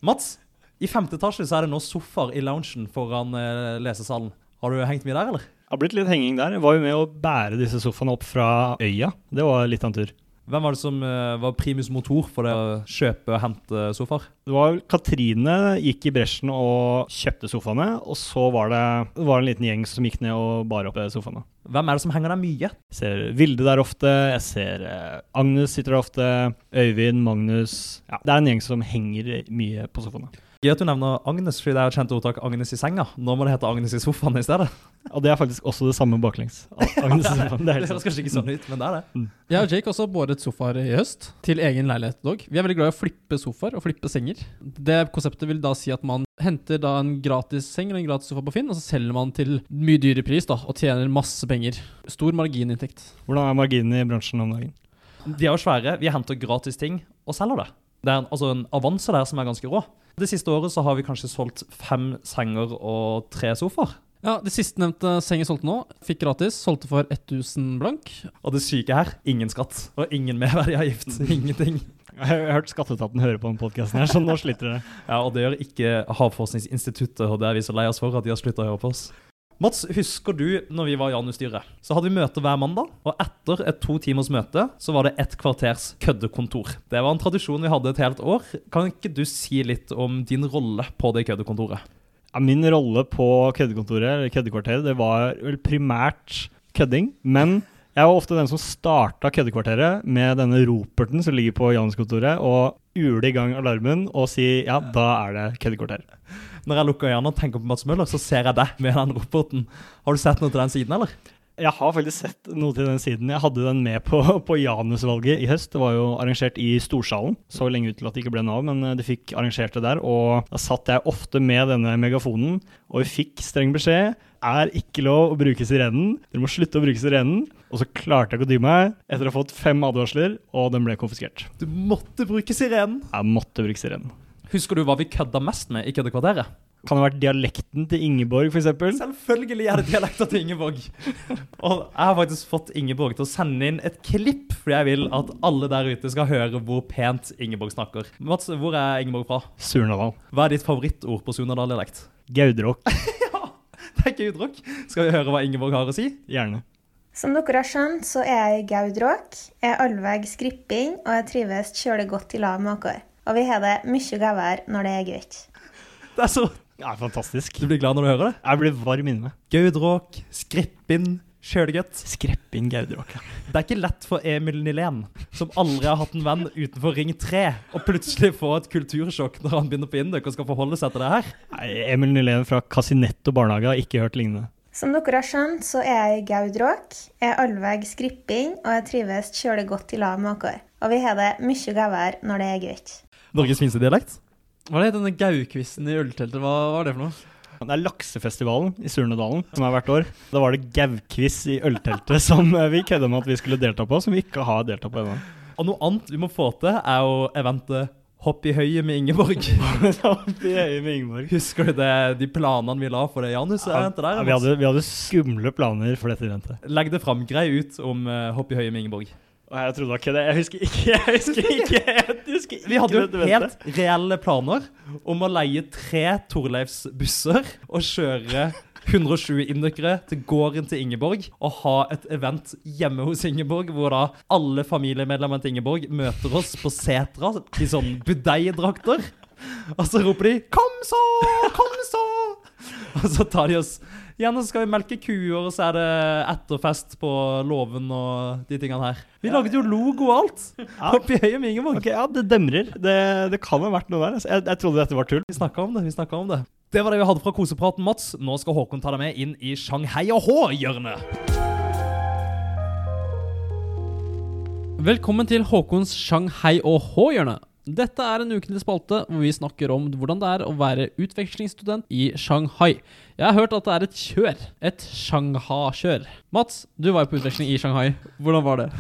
Mats, i femte etasje så er det nå sofaer i loungen foran eh, lesesalen. Har du hengt mye der, eller? Det har blitt litt henging der. Jeg var jo med å bære disse sofaene opp fra øya. Det var litt av en tur. Hvem var det som eh, var primus motor for det å kjøpe og hente sofaer? Det var Katrine gikk i bresjen og kjøpte sofaene, og så var det, det var en liten gjeng som gikk ned og bar opp sofaene. Hvem er det som henger der mye? Jeg ser Vilde der ofte, jeg ser eh, Agnes sitter der ofte, Øyvind, Magnus Ja, det er en gjeng som henger mye på sofaene. Gøy at du nevner Agnes, fordi det er jo et kjent ordtak 'Agnes i senga'. Nå må det hete Agnes i sofaen i stedet. Og det er faktisk også det samme baklengs. <laughs> Agnes i Det Det er høres kanskje ikke sånn ut, men det er det. Jeg og Jake har også båret sofaer i høst, til egen leilighet dog. Vi er veldig glad i å flippe sofaer og flippe senger. Det konseptet vil da si at man henter da en gratis seng eller en gratis sofa på Finn, og så selger man til mye dyrere pris da, og tjener masse penger. Stor margininntekt. Hvordan er marginene i bransjen om dagen? De er jo svære. Vi henter gratis ting og selger det. Det er en, altså en avanse der som er ganske rå. Det siste året så har vi kanskje solgt fem senger og tre sofaer. Ja, Det sistnevnte seng jeg solgte nå, fikk gratis. Solgte for 1000 blank. Og det syke her, ingen skatt. Og ingen merverdiavgift. <laughs> Ingenting. Jeg har hørt Skatteetaten høre på den podkasten her, så nå sliter dere. Ja, Og det gjør ikke Havforskningsinstituttet, og det er vi så lei oss for at de har slutta å høre på oss. Mats, husker du når vi var i Janus-styret? Så hadde vi møte hver mandag, og etter et to timers møte så var det ett kvarters køddekontor. Det var en tradisjon vi hadde et helt år. Kan ikke du si litt om din rolle på det køddekontoret? Ja, min rolle på køddekontoret, eller køddekvarteret, det var vel primært kødding. Men jeg var ofte den som starta køddekvarteret med denne roperten som ligger på Janus-kontoret, og ule i gang alarmen og si ja, da er det køddekvarter. Når jeg lukker øynene og tenker på Mats Møller, så ser jeg deg med den roboten. Har du sett noe til den siden, eller? Jeg har faktisk sett noe til den siden. Jeg hadde den med på, <laughs> på Janus-valget i høst. Det var jo arrangert i Storsalen. Så lenge ut til at det ikke ble Nav, men eh, de fikk arrangert det der. Og da satt jeg ofte med denne megafonen, og vi fikk streng beskjed. Er ikke lov å bruke sirenen. Dere må slutte å bruke sirenen. Og så klarte jeg ikke å dy meg etter å ha fått fem advarsler, og den ble konfiskert. Du måtte bruke sirenen. Jeg måtte bruke sirenen. Husker du hva vi kødda mest med i køddekvarteret? Kan det ha vært dialekten til Ingeborg, f.eks.? Selvfølgelig er det dialekten til Ingeborg. <laughs> Og jeg har faktisk fått Ingeborg til å sende inn et klipp, fordi jeg vil at alle der ute skal høre hvor pent Ingeborg snakker. Mats, hvor er Ingeborg fra? Surnadal. Hva er ditt favorittord på surnadal-dialekt? <laughs> Gaudråk. <laughs> Det er gaudrock. Skal vi høre hva Ingeborg har å si? Gjerne. Som dere har skjønt, så er jeg gaudråk, er allveg skripping, og jeg trives kjølig godt i lag med dere. Og vi har det mye gøyere når det er gøy. Det er så Ja, fantastisk. Du blir glad når du hører det? Jeg blir varm inni meg. Gaudråk, Skrippin, Sjølgutt. Skreppin Gaudråk. ja. Det er ikke lett for Emil Nilén, som aldri har hatt en venn utenfor Ring 3, å plutselig få et kultursjokk når han begynner på Induk og skal forholde seg til det her. Nei, Emil Nilén fra Casinetto barnehage har ikke hørt lignende. Som dere har skjønt, så er jeg gaudråk, er allveg skripping, og jeg trives kjølig godt i lag med dere. Og vi har det mye gøyere når det er gøy. Norges minste dialekt? Hva er det denne gaukvisten i ølteltet? Hva var det for noe? Det er laksefestivalen i Surnadalen som er hvert år. Da var det gaukviss i ølteltet som eh, vi kødda med at vi skulle delta på, som vi ikke har deltatt på ennå. Og noe annet vi må få til, er jo eventet Hopp i høyet med Ingeborg. <laughs> Hopp i høye med Ingeborg. Husker du det, de planene vi la for det Janus-eventet der? Ja, vi, hadde, vi hadde skumle planer for dette eventet. Legg det fram. Grei ut om uh, Hopp i høyet med Ingeborg. Og jeg trodde ikke det. Jeg husker ikke. Jeg husker ikke. Jeg husker <laughs> ikke Vi hadde jo helt reelle planer om å leie tre Torleifs-busser og kjøre 120 indøkere til gården til Ingeborg og ha et event hjemme hos Ingeborg, hvor da alle familiemedlemmene til Ingeborg møter oss på setra i sånn budeidrakter. Og så roper de 'Kom så! Kom så!' Og så tar de oss Gjerne så skal vi melke kuer, og så er det etterfest på låven og de tingene her. Vi laget jo logo og alt. Oppi høyet med Ingeborg. Okay, Ja, det demrer. Det, det kan ha vært noe der. altså. Jeg, jeg trodde dette var tull. Vi snakka om det. vi om Det Det var det vi hadde fra kosepraten, Mats. Nå skal Håkon ta deg med inn i Shanghai og Hå-hjørnet. Velkommen til Håkons Shanghai og H-hjørne. Dette er en ukentlig spalte hvor vi snakker om hvordan det er å være utvekslingsstudent i Shanghai. Jeg har hørt at det er et kjør. Et Shangha-kjør. Mats, du var jo på utveksling i Shanghai. Hvordan var det?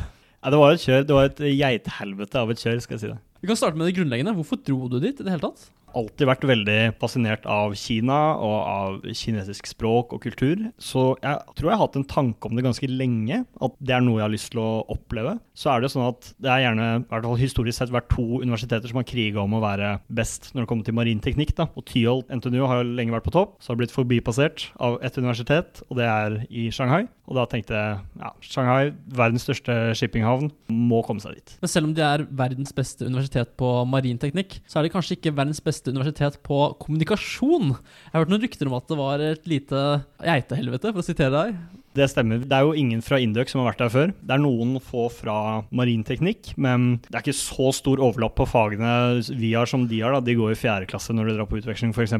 Ja, det var et kjør. Det var et geithelvete av et kjør, skal jeg si det. Vi kan starte med det grunnleggende. Hvorfor dro du dit i det hele tatt? Alltid vært veldig fascinert av Kina og av kinesisk språk og kultur. Så jeg tror jeg har hatt en tanke om det ganske lenge, at det er noe jeg har lyst til å oppleve. Så er det sånn at det er gjerne, i hvert fall historisk sett, vært to universiteter som har kriga om å være best når det kommer til marinteknikk. da. Og Tyholt NTNU har jo lenge vært på topp, så har det blitt forbipassert av et universitet, og det er i Shanghai. Og da tenkte jeg ja, Shanghai, verdens største shippinghavn, må komme seg dit. Men selv om de er verdens beste universitet på marinteknikk, så er de kanskje ikke verdens beste universitet på kommunikasjon. Jeg har hørt noen rykter om at det var et lite geitehelvete, for å sitere deg. Det stemmer. Det er jo ingen fra Induc som har vært der før. Det er noen få fra marinteknikk, men det er ikke så stor overlapp på fagene vi har som de har. da. De går i fjerde klasse når de drar på utveksling, f.eks.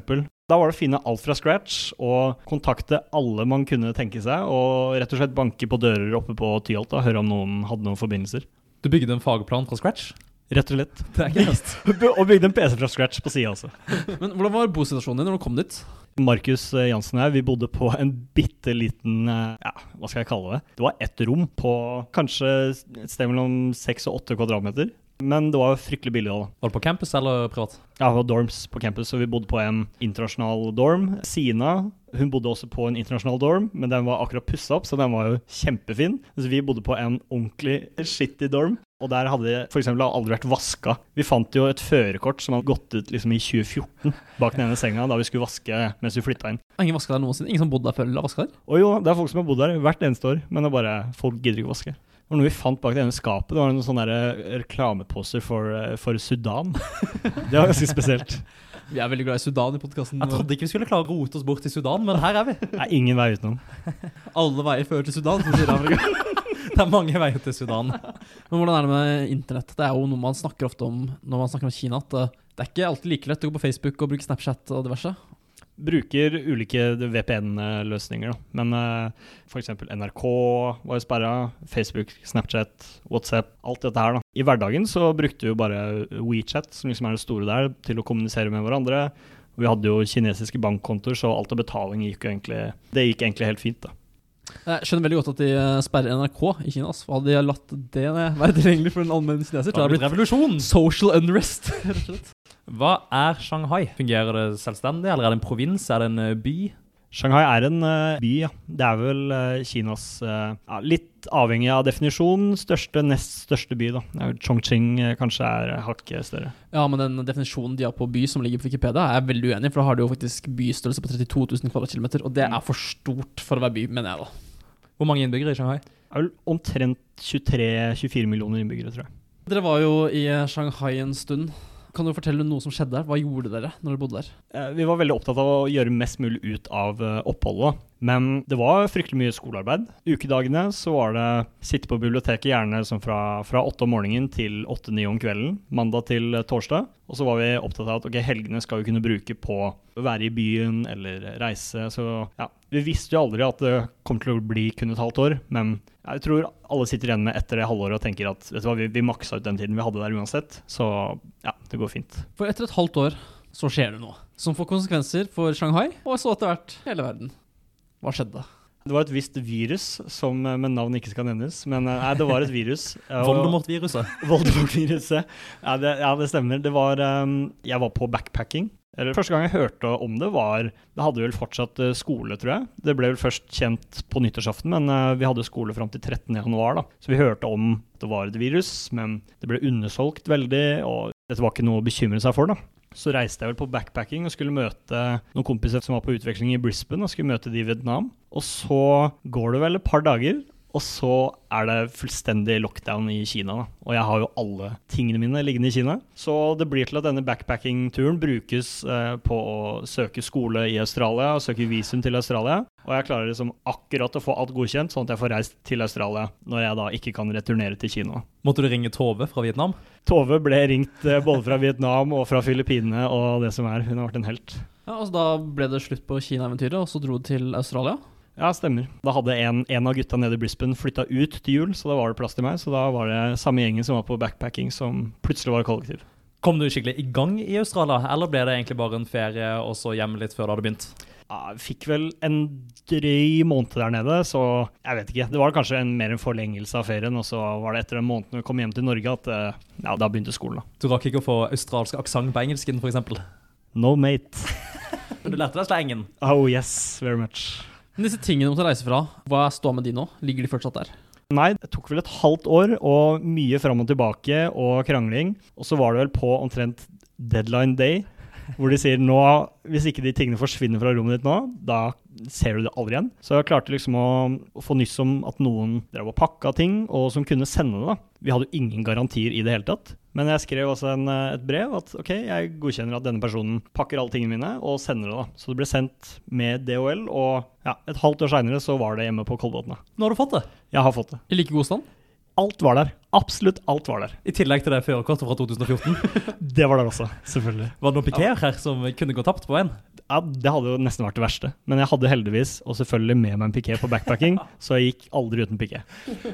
Da var det å finne alt fra scratch og kontakte alle man kunne tenke seg, og rett og slett banke på dører oppe på Tyholt og høre om noen hadde noen forbindelser. Du bygde en fagplan fra scratch? Rett og slett. Det er ikke <laughs> og bygde en PC fra scratch på sida også. Men hvordan var bosituasjonen din når du kom dit? Markus eh, Jansen og jeg, vi bodde på en bitte liten eh, Ja, hva skal jeg kalle det? Det var ett rom på kanskje et sted mellom seks og åtte kvadratmeter. Men det var jo fryktelig billig da. Var det på campus eller privat? Ja, det var dorms på campus, så vi bodde på en internasjonal dorm. Sina hun bodde også på en internasjonal dorm, men den var akkurat pussa opp, så den var jo kjempefin. Så vi bodde på en ordentlig shitty dorm. Og der hadde det f.eks. aldri vært vaska. Vi fant jo et førerkort som hadde gått ut liksom i 2014 bak den ene senga da vi skulle vaske mens vi flytta inn. Ingen vaska der noensinne? Ingen som bodde der før eller vaska der? Å jo, det er folk som har bodd der hvert eneste år, men det er bare folk gidder ikke å vaske. Det var noe vi fant bak det ene skapet. Det var noen sånne der eh, reklameposter for, eh, for Sudan. <laughs> Det var ganske spesielt. Vi er veldig glad i Sudan i podkasten. Jeg trodde ikke vi skulle klare å rote oss bort til Sudan, men her er vi. Det er ingen vei utenom. Alle veier fører til Sudan, som sier Afrika. <laughs> Det er mange veier til Sudan. Men hvordan er det med internett? Det er jo noe man snakker ofte om når man snakker om Kina. At eh, det er ikke alltid like lett å gå på Facebook og bruke Snapchat og diverse. Bruker ulike VPN-løsninger. Men uh, f.eks. NRK var jo sperra. Facebook, Snapchat, WhatsApp. Alt dette her, da. I hverdagen så brukte vi jo bare WeChat, som liksom er det store der, til å kommunisere med hverandre. Vi hadde jo kinesiske bankkontoer, så alt av betaling gikk jo egentlig Det gikk egentlig helt fint, da. Jeg skjønner veldig godt at de eh, sperrer NRK i Kina. Altså. Hadde de latt det være tilgjengelig for en allmenn kineser, Det hadde blitt revolusjon. social unrest. <laughs> Hva er Shanghai? Fungerer det selvstendig, eller er det en provins? Er det en eh, by? Shanghai er en eh, by, ja. Det er vel eh, Kinas ja, Litt avhengig av definisjonen største, nest største by, da. Det er Chongqing kanskje er hakket større. Ja, men den definisjonen de har på by som ligger på Wikipedia, er jeg veldig uenig i, for da har de jo faktisk bystørrelse på 32 000 kvadratkilometer, og det er for stort for å være by, mener jeg da. Hvor mange innbyggere i Shanghai? Det er vel omtrent 23-24 millioner innbyggere, tror jeg. Dere var jo i Shanghai en stund. Kan du fortelle noe som skjedde der? Hva gjorde dere når dere bodde der? Eh, Vi var veldig opptatt av å gjøre mest mulig ut av eh, oppholdet. Men det var fryktelig mye skolearbeid. Ukedagene så var det sitte på biblioteket gjerne sånn fra, fra åtte om morgenen til åtte-ni om kvelden. Mandag til eh, torsdag. Og så var vi opptatt av at okay, helgene skal vi kunne bruke på å være i byen eller reise. Så ja, vi visste jo aldri at det kom til å bli kun et halvt år. Men jeg tror alle sitter igjen med etter det halvåret og tenker at vet du hva, vi, vi maksa ut den tiden vi hadde der uansett. Så ja, det går fint. For etter et halvt år så skjer det noe som får konsekvenser for Shanghai, og så etter hvert hele verden. Hva skjedde? Det var et visst virus som med navn ikke skal nevnes, men eh, nei, det var et virus. <laughs> Voldemort-viruset. <laughs> Voldemort-viruset. Ja, ja, det stemmer. Det var um, Jeg var på backpacking. Eller Første gang jeg hørte om det, var Det hadde vel fortsatt eh, skole, tror jeg. Det ble vel først kjent på nyttårsaften, men eh, vi hadde skole fram til 13. januar, da. Så vi hørte om det var et virus, men det ble undersolgt veldig, og dette var ikke noe å bekymre seg for, da. Så reiste jeg vel på backpacking og skulle møte noen kompiser som var på utveksling i Brisbane, og skulle møte de i Vietnam. Og så går det vel et par dager, og så er det fullstendig lockdown i Kina. Da. Og jeg har jo alle tingene mine liggende i Kina. Så det blir til at denne backpacking-turen brukes eh, på å søke skole i Australia og søke visum til Australia. Og jeg klarer liksom akkurat å få alt godkjent, sånn at jeg får reist til Australia når jeg da ikke kan returnere til Kina. Måtte du ringe Tove fra Vietnam? Tove ble ringt eh, både fra Vietnam og fra Filippinene og det som er. Hun har vært en helt. Ja, altså Da ble det slutt på Kina-eventyret, og så dro du til Australia. Ja, stemmer. Da hadde en, en av gutta nede i Brisbane flytta ut til jul, så da var det plass til meg. Så da var det samme gjengen som var på backpacking, som plutselig var kollektiv. Kom du skikkelig i gang i Australia, eller ble det egentlig bare en ferie og så hjem litt før det hadde begynt? Ja, fikk vel en drøy måned der nede, så jeg vet ikke. Det var kanskje en, mer en forlengelse av ferien, og så var det etter den måneden vi kom hjem til Norge at eh, ja, da begynte skolen. da. Du rakk ikke å få australsk aksent på engelsken, f.eks.? No mate. <laughs> Men du lærte deg slengen? Oh yes, very much. Men disse tingene du måtte reise fra, hva er ståa med de nå? Ligger de fortsatt der? Nei, det tok vel et halvt år og mye fram og tilbake og krangling. Og så var det vel på omtrent deadline day, hvor de sier nå, hvis ikke de tingene forsvinner fra rommet ditt nå, da ser du det aldri igjen. Så jeg klarte liksom å, få nyss om at noen drev og pakka ting, og som kunne sende det. da. Vi hadde jo ingen garantier i det hele tatt. Men jeg skrev også en, eh, et brev at ok, jeg godkjenner at denne personen pakker alle tingene mine og sender det. da. Så det ble sendt med DHL, og ja, et halvt år seinere så var det hjemme på Kolbotn. Nå har du fått det. Jeg har fått det. I like god stand? Alt var der. Absolutt alt var der. I tillegg til det førerkortet fra 2014. <laughs> Det var der også, selvfølgelig. Var det noen piker her som kunne gå tapt på veien? Ja, Det hadde jo nesten vært det verste. Men jeg hadde heldigvis, og selvfølgelig med meg en piké på backpacking, <laughs> så jeg gikk aldri uten piké.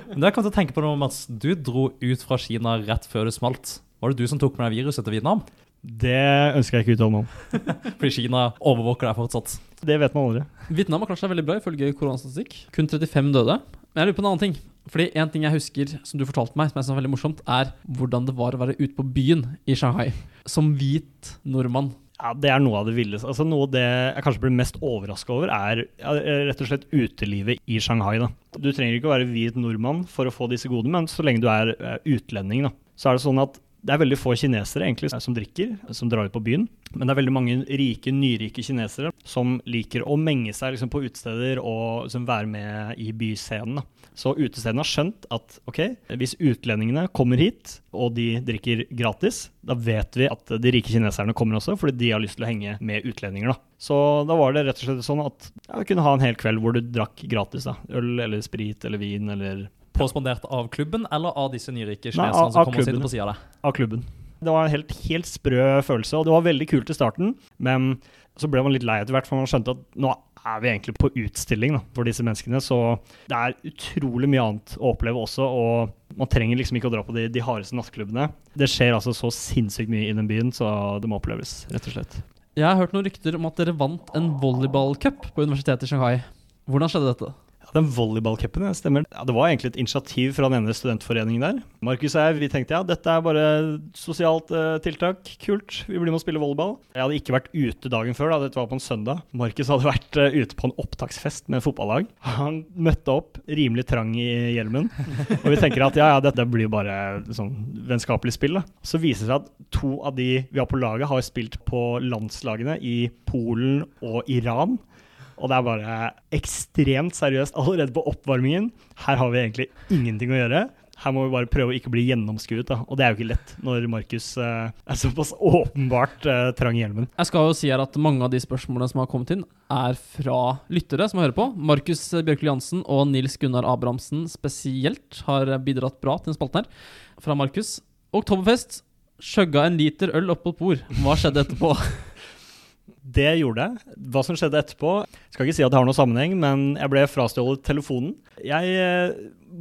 Men det jeg kom til å tenke på noe, Mats. Du dro ut fra Kina rett før det smalt. Var det du som tok med deg viruset til Vietnam? Det ønsker jeg ikke uttale meg om. <laughs> Fordi Kina overvåker deg fortsatt. Det vet man aldri. Vietnam har klart seg veldig bra ifølge koronastatistikk. Kun 35 døde. Men jeg lurer på en annen ting. Fordi En ting jeg husker som du fortalte meg, som jeg synes var veldig morsomt, er hvordan det var å være ute på byen i Shanghai som hvit nordmann. Ja, Det er noe av det villeste. Altså, noe av det jeg kanskje blir mest overraska over, er ja, rett og slett utelivet i Shanghai. Da. Du trenger ikke å være hvit nordmann for å få disse godene, men så lenge du er utlending, da, så er det sånn at det er veldig få kinesere egentlig som drikker, som drar ut på byen. Men det er veldig mange rike, nyrike kinesere som liker å menge seg liksom, på utesteder og liksom, være med i byscenen. Så utestedene har skjønt at ok, hvis utlendingene kommer hit og de drikker gratis, da vet vi at de rike kineserne kommer også, fordi de har lyst til å henge med utlendinger. da. Så da var det rett og slett sånn at vi kunne ha en hel kveld hvor du drakk gratis. da. Øl eller sprit eller vin eller Påspandert av klubben eller av disse nyrike Nei, kineserne av- som kommer og sitter på sida av deg? av klubben. Det var en helt, helt sprø følelse, og det var veldig kult i starten. Men så ble man litt lei etter hvert, for man skjønte at nå er vi egentlig på utstilling da, for disse menneskene. Så det er utrolig mye annet å oppleve også, og man trenger liksom ikke å dra på de, de hardeste nattklubbene. Det skjer altså så sinnssykt mye i den byen, så det må oppleves, rett og slett. Jeg har hørt noen rykter om at dere vant en volleyballcup på universitetet i Shanghai. Hvordan skjedde dette? Den volleyballcupen, ja, stemmer. Ja, det var egentlig et initiativ fra den ene studentforeningen der. Markus og jeg vi tenkte ja, dette er bare sosialt eh, tiltak. Kult, vi blir med å spille volleyball. Jeg hadde ikke vært ute dagen før, da. dette var på en søndag. Markus hadde vært eh, ute på en opptaksfest med fotballag. Han møtte opp rimelig trang i hjelmen. Og vi tenker at ja, ja, dette blir bare sånn vennskapelig spill. da. Så viser det seg at to av de vi har på laget, har spilt på landslagene i Polen og Iran. Og det er bare ekstremt seriøst allerede på oppvarmingen. Her har vi egentlig ingenting å gjøre. Her må vi bare prøve å ikke bli gjennomskuet, da. Og det er jo ikke lett når Markus eh, er såpass åpenbart eh, trang i hjelmen. Jeg skal jo si her at mange av de spørsmålene som har kommet inn, er fra lyttere som hører på. Markus Bjørkli Jansen og Nils Gunnar Abrahamsen spesielt har bidratt bra til den spalten her. Fra Markus. Oktoberfest. Skjøgga en liter øl oppå et bord. Hva skjedde etterpå? <laughs> Det gjorde jeg. Hva som skjedde etterpå Skal ikke si at det har noen sammenheng, men jeg ble frastjålet telefonen. Jeg eh,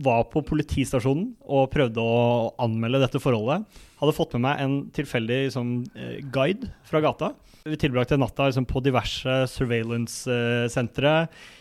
var på politistasjonen og prøvde å anmelde dette forholdet. Hadde fått med meg en tilfeldig liksom, guide fra gata. Vi tilbrakte natta liksom, på diverse surveillance-sentre,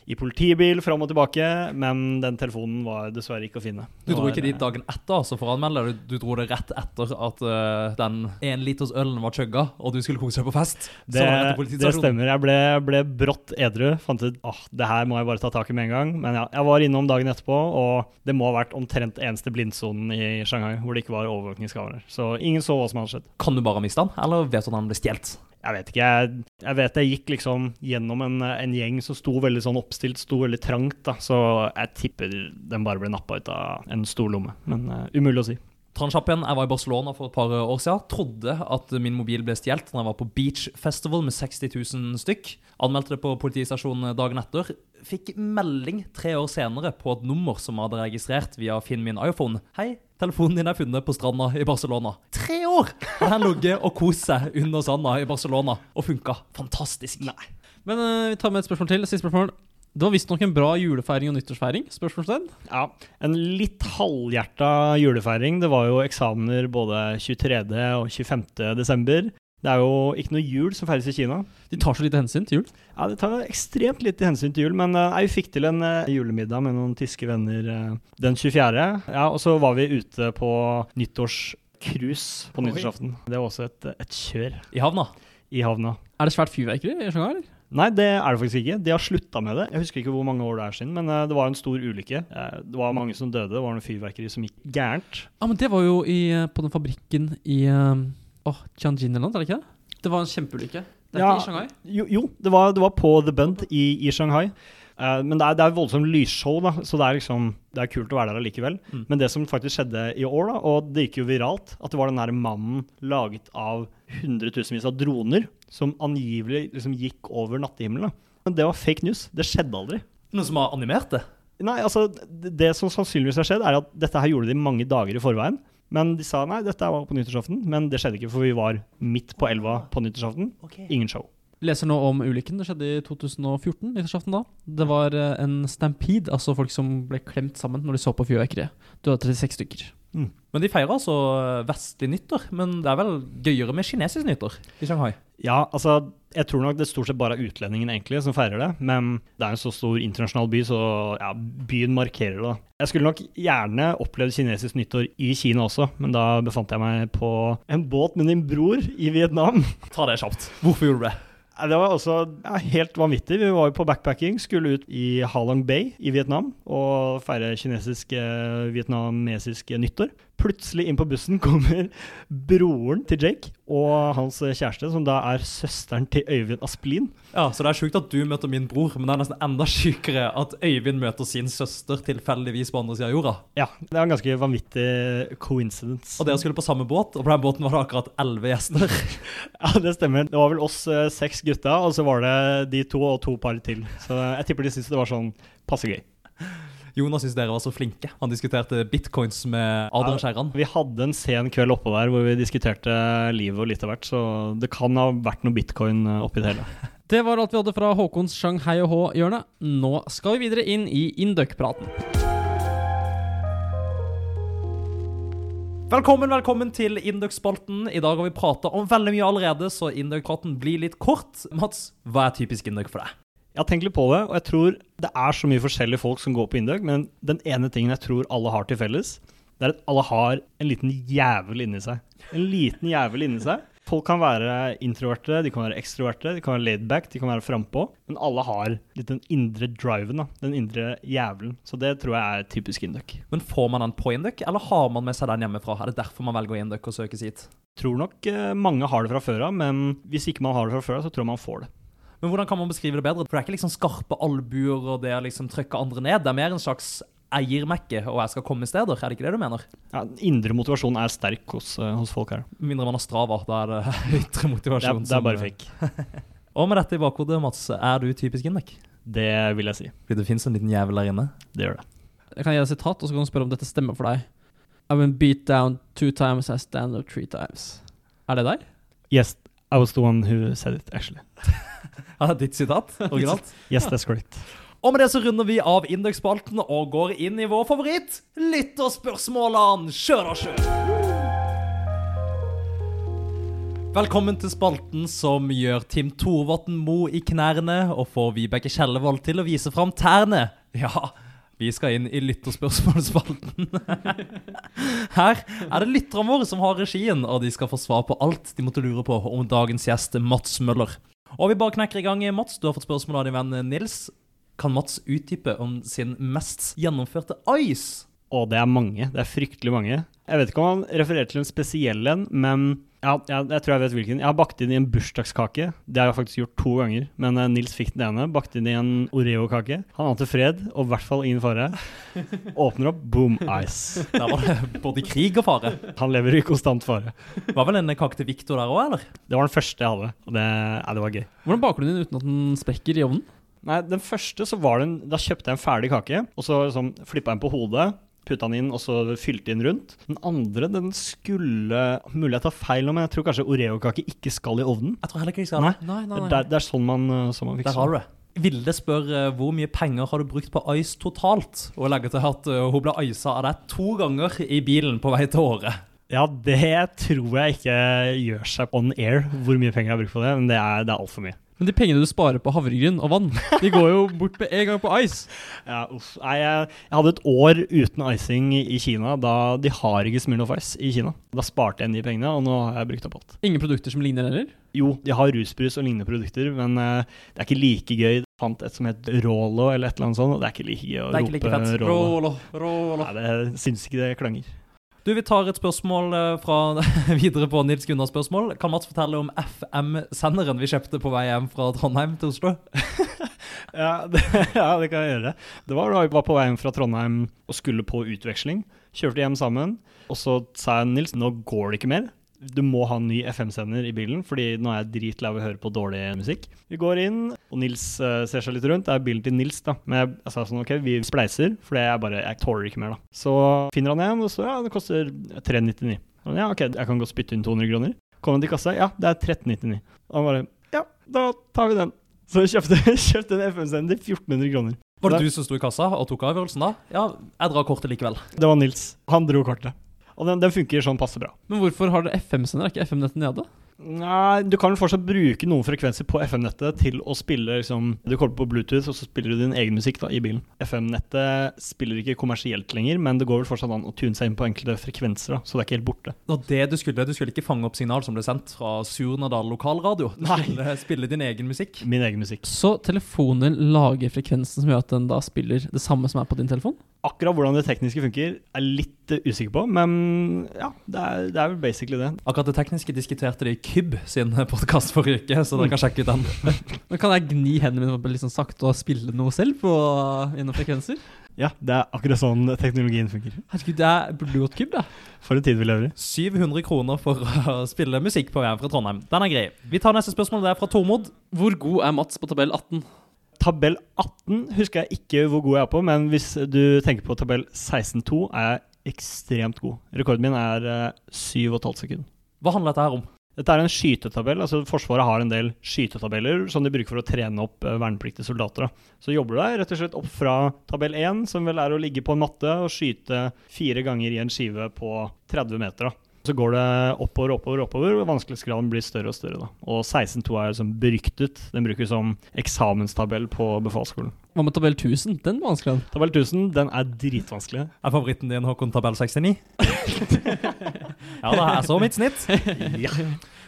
i politibil fram og tilbake, men den telefonen var dessverre ikke å finne. Du dro ikke dit dagen etter altså for å anmelde, du, du dro det rett etter at uh, den én liters ølen var chugga, og du skulle kose deg på fest. Det, det stemmer. Jeg ble, ble brått edru. Fant ut at det her må jeg bare ta tak i med en gang. Men ja, jeg var innom dagen etterpå, og det må ha vært omtrent eneste blindsonen i Shanghai hvor det ikke var overvåkningskameraer. Så ingen så hva som hadde skjedd. Kan du bare ha mistet den, eller vet du at han ble stjålet? Jeg vet ikke. Jeg, jeg vet jeg gikk liksom gjennom en, en gjeng som sto veldig sånn oppstilt, sto veldig trangt, da. Så jeg tipper den bare ble nappa ut av en stor lomme. Men uh, umulig å si. Ta en. Jeg var i Barcelona for et par år siden. Trodde at min mobil ble stjålet da jeg var på Beach Festival med 60 000 stykk. Anmeldte det på politistasjonen dagen etter. Fikk melding tre år senere på et nummer som hadde registrert via Finn min iPhone. Hei, telefonen din er funnet på stranda i Barcelona. Tre år hadde han ligget og kost seg under sanda i Barcelona, og funka fantastisk. Nei. Men uh, vi tar med et spørsmål til. Siste spørsmål. Det var visstnok en bra julefeiring og nyttårsfeiring? Spørsmålstegn. Ja, en litt halvhjerta julefeiring. Det var jo eksamener både 23. og 25. desember. Det er jo ikke noe jul som feires i Kina. De tar så lite hensyn til jul. Ja, de tar ekstremt lite hensyn til jul, men jeg vi fikk til en eh, julemiddag med noen tyske venner eh, den 24. Ja, Og så var vi ute på nyttårscruise på nyttårsaften. Det var også et, et kjør I havna. i havna. Er det svært fyrverkeri i Shanghai? eller? Nei, det er det faktisk ikke. De har slutta med det. Jeg husker ikke hvor mange år det er siden, men eh, det var en stor ulykke. Eh, Det var mange som døde. Det var noe fyrverkeri som gikk gærent. Ja, men det var jo i, eh, på den fabrikken i Åh, Tianjin eller noe, er det ikke det? Det var en kjempeulykke. Det er Ja. ikke i Shanghai. Jo, jo det, var, det var på The Bund i, i Shanghai. Uh, men det er, det er voldsomt lysshow, da, så det er liksom det er kult å være der allikevel. Mm. Men det som faktisk skjedde i år, da, og det gikk jo viralt, at det var den her mannen laget av hundretusenvis av droner som angivelig liksom gikk over nattehimmelen. Men det var fake news. Det skjedde aldri. Noen som har animert det? Nei, altså, det det som sannsynligvis har skjedd, er at dette her gjorde de mange dager i forveien. Men de sa nei, dette var på nyttårsaften. Men det skjedde ikke, for vi var midt på elva på nyttårsaften. Ingen show. Leser nå om ulykken. Det skjedde i 2014, nyttårsaften da. Det var eh, en stampede, altså folk som ble klemt sammen når de så på fyrverkeriet. Det var 36 stykker. Men de feirer altså vestlig nyttår. Men det er vel gøyere med kinesisk nyttår i Shanghai? Ja, altså, jeg tror nok det stort sett bare er utlendingen egentlig som feirer det. Men det er en så stor internasjonal by, så ja, byen markerer det. Jeg skulle nok gjerne opplevd kinesisk nyttår i Kina også, men da befant jeg meg på en båt med din bror i Vietnam. <laughs> Ta det kjapt. Hvorfor gjorde du det? Det var også ja, helt vanvittig. Vi var jo på backpacking, skulle ut i Halong Bay i Vietnam og feire kinesisk, eh, nyttår. Plutselig inn på bussen kommer broren til Jake og hans kjæreste, som da er søsteren til Øyvind Asplin. Ja, Så det er sjukt at du møter min bror, men det er nesten enda sjukere at Øyvind møter sin søster tilfeldigvis på andre sida av jorda. Ja, det er en ganske vanvittig coincidence. Og dere skulle på samme båt, og på den båten var det akkurat elleve gjester. <laughs> Ja, det stemmer. Det var vel oss eh, seks gutta, og så var det de to og to par til. Så jeg tipper de syntes det var sånn passe gøy. Jonas syns dere var så flinke. Han diskuterte bitcoins med Adrian Skjæran. Vi hadde en sen kveld oppå der hvor vi diskuterte livet og litt av hvert, så det kan ha vært noe bitcoin eh, oppi det hele. <laughs> Det var alt vi hadde fra Håkons Shanghai og H-hjørne. Nå skal vi videre inn i Induc-praten. Velkommen, velkommen til Induc-spalten. I dag har vi prata om veldig mye allerede, så Induc-praten blir litt kort. Mats, hva er typisk Induc for deg? Jeg har tenkt litt på det, og jeg tror det er så mye forskjellige folk som går på Indøk, men den ene tingen jeg tror alle har til felles, det er at alle har en liten jævel inni seg. En liten jævel inni seg. Folk kan være introverte, de kan være ekstroverte, de kan være laidback, de kan være frampå, men alle har litt den indre driven, da. Den indre jævelen. Så det tror jeg er typisk Induc. Men Får man den på Induc, eller har man med seg den hjemmefra? Er det derfor man velger Induc og søkes hit? Tror nok eh, mange har det fra før av, men hvis ikke man har det fra før av, så tror jeg man får det. Men hvordan kan man beskrive det bedre? For det er ikke liksom skarpe albuer og det å liksom trykke andre ned. Det er mer en slags eiermekke, og jeg skal komme steder. Er det ikke det du mener? Ja, indre motivasjon er sterk hos, eh, hos folk her. Mindre man har strava, da er det <laughs> ytre Det er, motivasjon. det er bare fake. <laughs> Og med dette i bakhodet, Mats, er du typisk Indek? Det vil jeg si. Fordi det fins en liten jævel der inne. Det gjør det. Jeg kan gi deg et sitat, og så kan du spørre om dette stemmer for deg. I've been beat down two times, I stand up three times. Er det deg? Yes, I was the one who said it, actually. <laughs> ja, ditt sitat? Originalt? <laughs> Yes, that's correct. Og med det så runder vi av Induc-spalten og går inn i vår favoritt, lytterspørsmålene. Kjør da, kjør! Velkommen til spalten som gjør Tim Thorvatn Mo i knærne og får Vibeke Kjellevold til å vise fram tærne. Ja, vi skal inn i lytterspørsmålspalten. <laughs> Her er det lytterne våre som har regien, og de skal få svar på alt de måtte lure på om dagens gjest Mats Møller. Og vi bare knekker i gang. Mats, du har fått spørsmål av din venn Nils. Kan Mats utdype om sin mest gjennomførte ice? Å, det er mange. Det er fryktelig mange. Jeg vet ikke om han refererer til en spesiell en, men ja, jeg, jeg tror jeg vet hvilken. Jeg har bakt inn i en bursdagskake. Det har jeg faktisk gjort to ganger. Men uh, Nils fikk den ene. Bakt inn i en Oreo-kake. Han ante fred, og i hvert fall ingen fare. <laughs> Åpner opp, boom, ice. Der var det både krig og fare. Han lever i konstant fare. Var vel en kake til Victor der òg, eller? Det var den første jeg hadde, og det, ja, det var gøy. Hvordan baker du den uten at den sprekker i ovnen? Nei, den første så var den Da kjøpte jeg en ferdig kake, og så liksom, flippa jeg den på hodet. Putta den inn og så fylte inn rundt. Den andre den skulle Mulig jeg tar feil nå, men jeg tror kanskje Oreo-kake ikke skal i ovnen. Jeg tror heller ikke de skal Nei, Nei, nei, Det er, det er sånn man, uh, sånn man Der fikser har du det. Vilde spør eh, hvor mye penger har du brukt på ice totalt? Og legger til at eh, hun ble isa av deg to ganger i bilen på vei til Åre. Ja, det tror jeg ikke gjør seg on air, hvor mye penger jeg har brukt på det. Men det er, det er altfor mye. Men de pengene du sparer på havregryn og vann, de går jo bort med en gang på ice. <laughs> Ja, uff. Nei, jeg, jeg hadde et år uten icing i Kina. Da De har ikke Smirnoff Ice i Kina. Da sparte jeg de pengene, og nå har jeg brukt opp alt. Ingen produkter som ligner heller? Jo, de har rusbrus og lignende produkter, men uh, det er ikke like gøy. Jeg fant et som het Rolo eller et eller annet sånt, og det er ikke like gøy å er like rope Rolo, Rolo. Rålo. Nei, det syns ikke det klanger. Du, Vi tar et spørsmål eh, fra <laughs> videre på Nils Gunnars spørsmål. Kan Mats fortelle om FM-senderen vi kjøpte på vei hjem fra Trondheim til Oslo? <laughs> Ja det, <laughs> ja, det kan jeg gjøre. Det var da vi var på vei hjem fra Trondheim og skulle på utveksling. Kjørte hjem sammen, og så sa jeg Nils, nå går det ikke mer. Du må ha en ny FM-sender i bilen, fordi nå er jeg dritlei av å høre på dårlig musikk. Vi går inn, og Nils uh, ser seg litt rundt. Det er bilen til Nils, da. Men jeg, jeg sa sånn, ok, vi spleiser, for jeg bare, jeg tåler ikke mer, da. Så finner han en, og så ja, det koster 399. Han, Ja, ok, jeg kan godt spytte inn 200 kroner. Kommer han til kassa, ja, det er 1399. Og han bare, ja, da tar vi den. Så jeg kjøpte, <laughs> kjøpte en FM-sender 1400 kroner. Var det du som sto i kassa og tok avgjørelsen da? Ja, jeg drar kortet likevel. Det var Nils. Han dro kortet. Og den, den funker sånn passe bra. Men hvorfor har dere FM-sender? Er ikke FM-nettet nede? Nei, du kan vel fortsatt bruke noen frekvenser på FM-nettet til å spille liksom Du kobler på Bluetooth, og så spiller du din egen musikk da, i bilen. FM-nettet spiller ikke kommersielt lenger, men det går vel fortsatt an å tune seg inn på enkelte frekvenser, da, så det er ikke helt borte. Og det du skulle. Du skulle ikke fange opp signal som ble sendt fra Surnadal lokalradio. Du Nei. skulle spille din egen musikk. Min egen musikk. Så telefonen lager frekvensen som gjør at den da spiller det samme som er på din telefon? Akkurat hvordan det tekniske funker, er jeg litt eh, usikker på, men ja, det er, det er vel basically det. Akkurat det tekniske diskuterte de i Kyb sin podkast forrige uke, så dere kan sjekke ut den. <laughs> Nå Kan jeg gni hendene mine litt sånn sakte og spille noe selv på, gjennom frekvenser? Ja, det er akkurat sånn teknologien funker. Herregud, det er blodkub, gått da. For en tid vi lever i. 700 kroner for <laughs> å spille musikk på VM fra Trondheim. Den er grei. Vi tar neste spørsmål. Det er fra Tormod. Hvor god er Mats på tabell 18? Tabell 18 husker jeg ikke hvor god jeg er på, men hvis du tenker på tabell 16-2, er jeg ekstremt god. Rekorden min er eh, 7,5 sekunder. Hva handler dette her om? Dette er en skytetabell. altså Forsvaret har en del skytetabeller som de bruker for å trene opp eh, vernepliktige soldater. Da. Så jobber du deg rett og slett opp fra tabell 1, som vel er å ligge på en matte og skyte fire ganger i en skive på 30 meter. da. Så går det oppover, oppover, oppover, og vanskelighetsgraden blir større og større. da. Og 16.2 er liksom beryktet. Den brukes som eksamenstabell på befalsskolen. Hva med tabell 1000? Den var vanskelig. Tabell 1000 den er dritvanskelig. Er favoritten din Håkon tabell 69? <laughs> ja da, er så mitt snitt.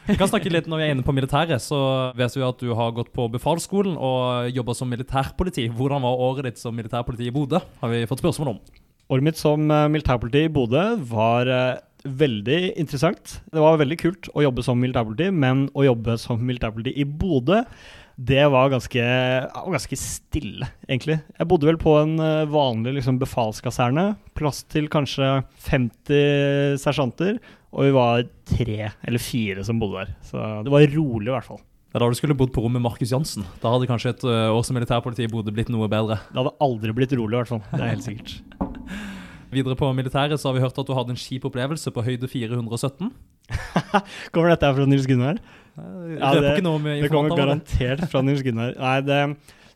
Vi kan snakke litt når vi er inne på militæret. Så vet vi at du har gått på befalsskolen og jobba som militærpoliti. Hvordan var året ditt som militærpoliti i Bodø? Har vi fått spørsmål om. Året mitt som eh, militærpoliti i Bodø var eh, veldig interessant. Det var veldig kult å jobbe som militærpoliti, men å jobbe som militærpoliti i Bodø det var ganske, ganske stille, egentlig. Jeg bodde vel på en eh, vanlig liksom, befalskaserne. Plass til kanskje 50 sersjanter. Og vi var tre eller fire som bodde der. Så det var rolig, i hvert fall. Det er da du skulle bodd på rom med Markus Jansen. Da hadde kanskje et år som militærpoliti i Bodø blitt noe bedre. Det hadde aldri blitt rolig, i hvert fall. Det er helt sikkert. Videre på militæret så har vi hørt at du hadde en kjip opplevelse på høyde 417. <laughs> Kommer dette her fra Nils Gunnar? Ja, det- ikke noe med Det kommer garantert fra Nils Gunnar. <laughs> Nei, det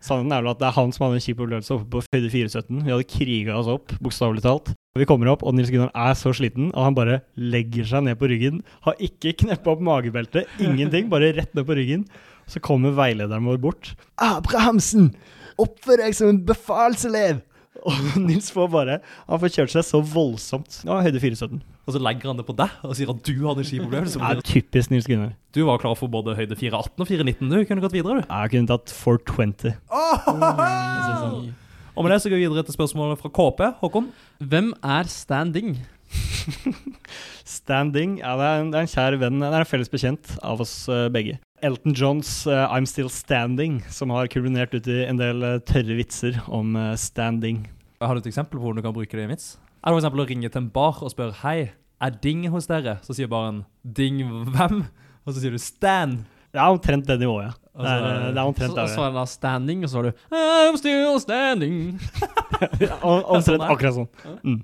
Sannheten er vel at det er han som hadde en kjip opplevelse oppe på høyde 417. Vi hadde kriga oss opp, bokstavelig talt. Vi kommer opp, og Nils Gunnar er så sliten at han bare legger seg ned på ryggen. Har ikke kneppa opp magebeltet, ingenting, bare rett ned på ryggen. Så kommer veilederen vår bort. Abrahamsen! Oppfør deg som en befalselev! Og <laughs> Nils får bare Han får kjørt seg så voldsomt. Ja, høyde 417. Og så legger han det på deg og sier at du hadde skiproblemer. er typisk Nils Gunnar. Du var klar for både høyde 418 og 419. Du kunne gått videre, du. Jeg kunne tatt 420. Og med det så går vi videre til spørsmålet fra KP. Håkon? Hvem er standing? <laughs> Standing ja, det, er en, det er en kjær venn, det er en felles bekjent av oss eh, begge. Elton Johns uh, I'm Still Standing, som har kulminert ut i en del uh, tørre vitser om uh, standing. Har du et eksempel på hvordan du kan bruke det i en vits? Er det for å ringe til en bar og spørre Hei, er Ding hos dere? Så sier baren Ding hvem? Og så sier du Stan. Er omtrent det nivået, ja. Det er, Altså, det er Så, omtrent så det. er det da standing, og så har du I'm still standing. <laughs> Ja, Omtrent Sånn er. akkurat sånn. Mm.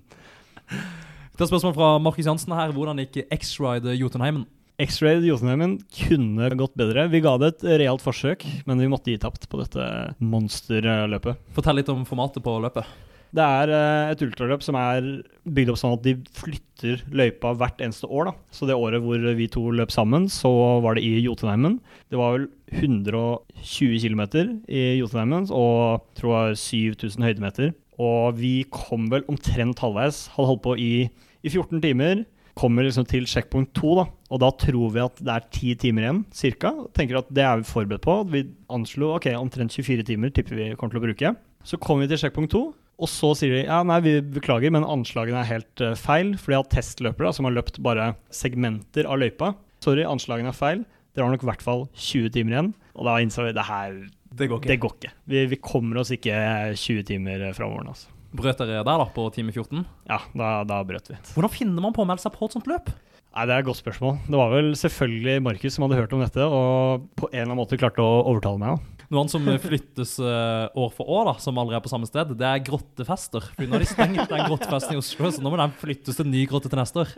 Det er spørsmål fra Markus Jansen her. Hvordan gikk X-Ride Jotunheimen? X-Ray Jotunheimen kunne gått bedre. Vi ga det et realt forsøk, men vi måtte gi tapt på dette monsterløpet. Fortell litt om formatet på løpet. Det er eh, et ultraløp som er bygd opp sånn at de flytter løypa hvert eneste år. da. Så det året hvor vi to løp sammen, så var det i Jotunheimen. Det var vel 120 km i Jotunheimen og tror jeg 7000 høydemeter. Og vi kom vel omtrent halvveis. Hadde holdt på i, i 14 timer. Kommer liksom til sjekkpunkt to, da. Og da tror vi at det er ti timer igjen, cirka. Tenker at det er vi forberedt på. Vi anslo ok, omtrent 24 timer tipper vi kommer til å bruke. Så kommer vi til sjekkpunkt to, og så sier de ja, nei, vi beklager, men anslagene er helt uh, feil. For de har testløpere da, som har løpt bare segmenter av løypa. Sorry, anslagene er feil. Dere har nok i hvert fall 20 timer igjen. Og da innså vi det her Det går ikke. Det går ikke. Vi, vi kommer oss ikke 20 timer framover. Altså. Brøt dere der da på time 14? Ja, da, da brøt vi. Hvordan finner man på å melde seg på et sånt løp? Nei, Det er et godt spørsmål. Det var vel selvfølgelig Markus som hadde hørt om dette, og på en eller annen måte klarte å overtale meg. da. Noe annet som flyttes uh, år for år, da, som aldri er på samme sted, det er grottefester. For nå har de stengt den grottefesten i Oslo, så nå må den flyttes til en ny grotte til neste år.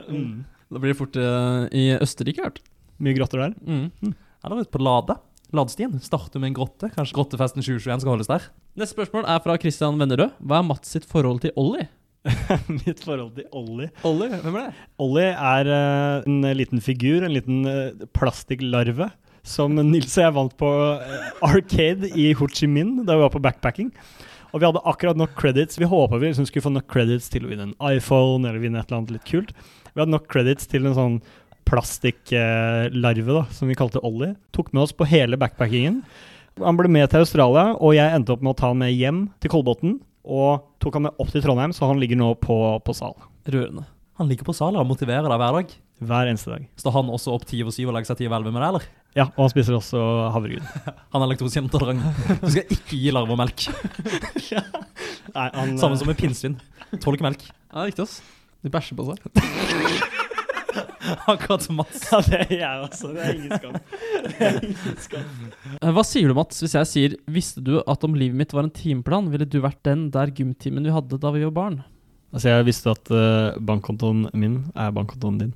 Da blir det fort uh, i Østerrike, hørt. Mye grotter der. Mm. Eller ute på Lade. Ladestien. Starter med en grotte. Kanskje grottefesten 2021 skal holdes der. Neste spørsmål er fra Christian Vennerød. Hva er Mats sitt forhold til Ollie? <laughs> Mitt forhold til Ollie. Ollie, hvem er det? Ollie er uh, en liten figur, en liten uh, plastikklarve, som Nils og jeg vant på uh, Arcade i Ho Chi Minh da vi var på backpacking. Og vi hadde akkurat nok credits. Vi håpa vi liksom skulle få nok credits til å vinne en iPhone eller vinne et eller annet litt kult. Vi hadde nok credits til en sånn plastikklarve da, som vi kalte Ollie. Tok med oss på hele backpackingen. Han ble med til Australia, og jeg endte opp med å ta han med hjem til Kolbotn. Og tok han med opp til Trondheim, så han ligger nå på, på sal. Rørende. Han ligger på salen og motiverer deg hver dag. Hver eneste dag. Står han også opp 10 over 7 og legger seg 10 over 11 med deg, eller? Ja, og han spiser også havregryn. <laughs> Han er laktoseintolerant. Du skal ikke gi larver melk. <laughs> Nei, han, Samme eh, som med pinnsvin. Tåler ikke melk. Ja, riktig, ass. De bæsjer på seg. <laughs> <laughs> Akkurat som Mats. Ja, det er jeg også. Det er ingen skam. Er ingen skam. Eh, Hva sier du, Mats, hvis jeg sier Visste du at om livet mitt var en timeplan, ville du vært den der gymtimen vi hadde da vi var barn? Altså, jeg visste at uh, bankkontoen min er bankkontoen din.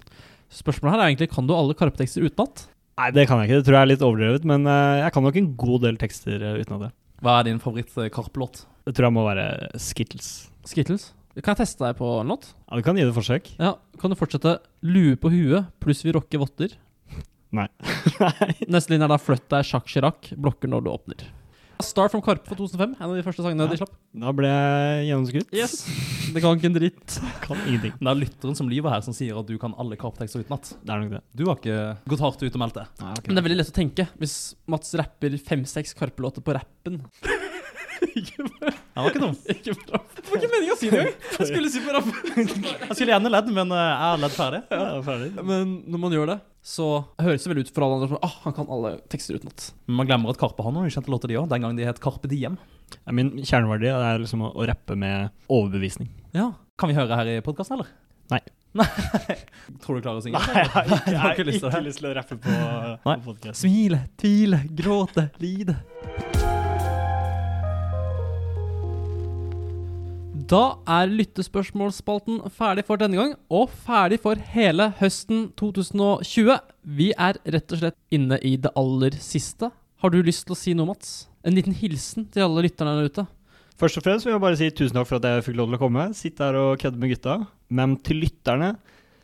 Spørsmålet her er egentlig kan du alle Karpe-tekster utenat? Nei, det kan jeg ikke. Det tror jeg er litt overdrevet, men uh, jeg kan nok en god del tekster uh, utenat. Hva er din favoritt-Karpe-låt? Det tror jeg må være Skittles. Skittles? Kan jeg teste deg på en låt? Ja, du kan gi det et forsøk. Ja, Kan du fortsette lue på huet pluss vi rocker votter? Nei. <laughs> Neste linje er da flytt deg sjakk Chirac, blokker når du åpner. Star from Karpe for 2005, en av de første sangene Ja. de slapp. Da ble jeg gjennomskutt. Yes, Det kan ikke en dritt. <laughs> Kan ingenting. Det er lytteren som lyver her, som sier at du kan alle Karpe-tekster utenat. Det er nok det. Du har ikke gått hardt ut og meldt det. Nei, okay. Men det er veldig lett å tenke hvis Mats rapper fem-seks Karpe-låter på rappen. Det var ikke dum. <laughs> Ikke bra. Det var ikke meningen å si det engang! Jeg skulle si på rappen. Jeg skulle gjerne ledd, men eh, jeg har ledd ferdig. Ja, jeg er ferdig. Men når man gjør det, så høres det vel ut for alle andre som ah, han kan alle tekster utenat. Men man glemmer at Karpe har noen ukjente låter, de òg. Den gang de het Karpe Diem. Ja, Min kjerneverdi er liksom å, å rappe med overbevisning. Ja. Kan vi høre her i podkasten, eller? Nei. Nei. <laughs> Tror du klarer å synge? jeg har ikke, <laughs> Jeg har ikke lyst til å rappe på, på podcast. Smile, tvile, gråte, lide. Da er lyttespørsmålsspalten ferdig for denne gang, og ferdig for hele høsten 2020. Vi er rett og slett inne i det aller siste. Har du lyst til å si noe, Mats? En liten hilsen til alle lytterne der ute. Først og fremst vil jeg bare si tusen takk for at jeg fikk lov til å komme. Sitte her og kødde med gutta. Men til lytterne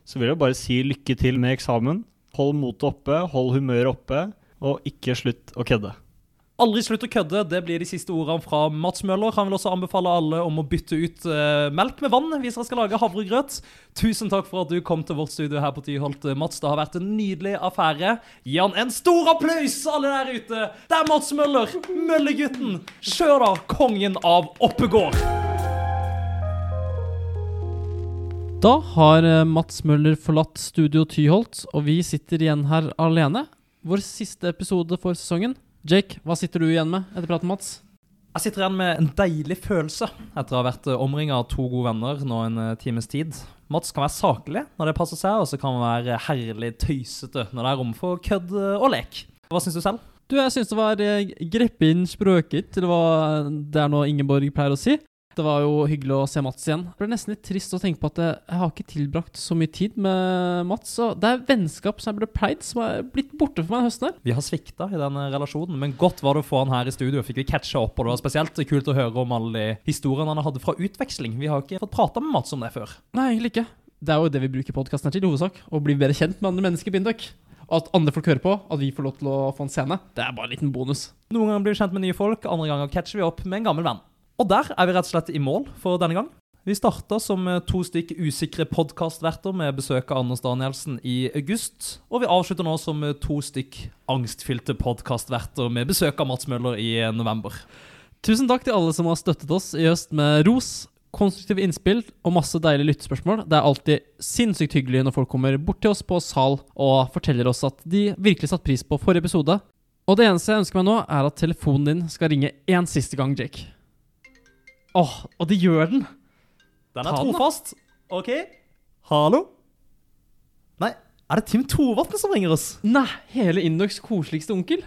så vil jeg bare si lykke til med eksamen. Hold motet oppe, hold humøret oppe, og ikke slutt å kødde. Aldri slutt å kødde, det blir de siste ordene fra Mats Møller. Han vil også anbefale alle om å bytte ut uh, melk med vann hvis dere skal lage havregrøt. Tusen takk for at du kom til vårt studio her på Tyholt, eh, Mats. Det har vært en nydelig affære. Gi han en stor applaus, alle der ute! Det er Mats Møller, Møllegutten. Kjør da, kongen av Oppegård. Da har eh, Mats Møller forlatt Studio Tyholt, og vi sitter igjen her alene. Vår siste episode for sesongen. Jake, hva sitter du igjen med etter praten, Mats? Jeg sitter igjen med en deilig følelse etter å ha vært omringa av to gode venner nå en eh, times tid. Mats kan være saklig når det passer seg, og så kan han være herlig tøysete når det er rom for kødd og lek. Hva syns du selv? Du, jeg syns det var eh, greppin sprøket eller hva det er noe Ingeborg pleier å si. Det var jo hyggelig å se Mats igjen. Det ble nesten litt trist å tenke på at jeg, har ikke tilbrakt så mye tid med Mats. Og det er vennskap som jeg ble pleid, som er blitt borte for meg denne høsten her. Vi har svikta i den relasjonen, men godt var det å få han her i studio. Fikk vi catcha opp, og det var spesielt kult å høre om alle de historiene han hadde fra utveksling. Vi har ikke fått prata med Mats om det før. Nei, egentlig ikke. Det er jo det vi bruker podkasten til, i hovedsak. Å bli bedre kjent med andre mennesker Bindøk. At andre folk hører på, at vi får lov til å få en scene, det er bare en liten bonus. Noen ganger blir vi kjent med nye folk, andre ganger catcher vi opp med en gammel venn. Og der er vi rett og slett i mål for denne gang. Vi starta som eh, to stykk usikre podkastverter med besøk av Anders Danielsen i august. Og vi avslutter nå som eh, to stykk angstfylte podkastverter med besøk av Mats Møller i eh, november. Tusen takk til alle som har støttet oss i høst med ros, konstruktive innspill og masse deilige lyttespørsmål. Det er alltid sinnssykt hyggelig når folk kommer bort til oss på sal og forteller oss at de virkelig satte pris på forrige episode. Og det eneste jeg ønsker meg nå, er at telefonen din skal ringe én siste gang, Jake. Åh, og det gjør den! Den Ta er den, trofast. OK. Hallo? Nei, er det Tim Thorvatn som ringer oss? Nei, hele Indoks koseligste onkel.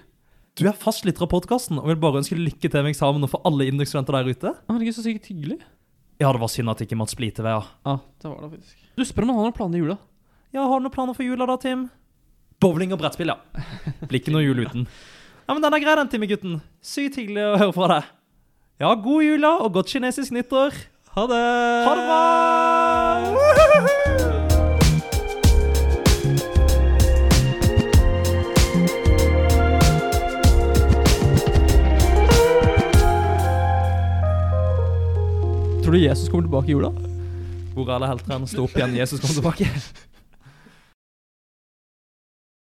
Du er fast lytter av podkasten og vil bare ønske lykke til med eksamen og for alle Indux-studenter der ute. Herregud, så sykt hyggelig. Ja, det var synd at ikke Mats Blite ved, ja. Ja, det var det faktisk. Du spør om han har noen planer i jula. Ja, Har du noen planer for jula da, Tim? Bowling og brettspill, ja. Blir ikke noe jul uten. <laughs> Ja, men Den er grei, den, Timmy-gutten. Sykt hyggelig å høre fra deg. Ja, god jula og godt kinesisk nyttår. Ha det! Ha det bra! Tror du Jesus kommer tilbake i jula? Hvor alle heltene? Stå opp igjen, Jesus kommer tilbake. <laughs>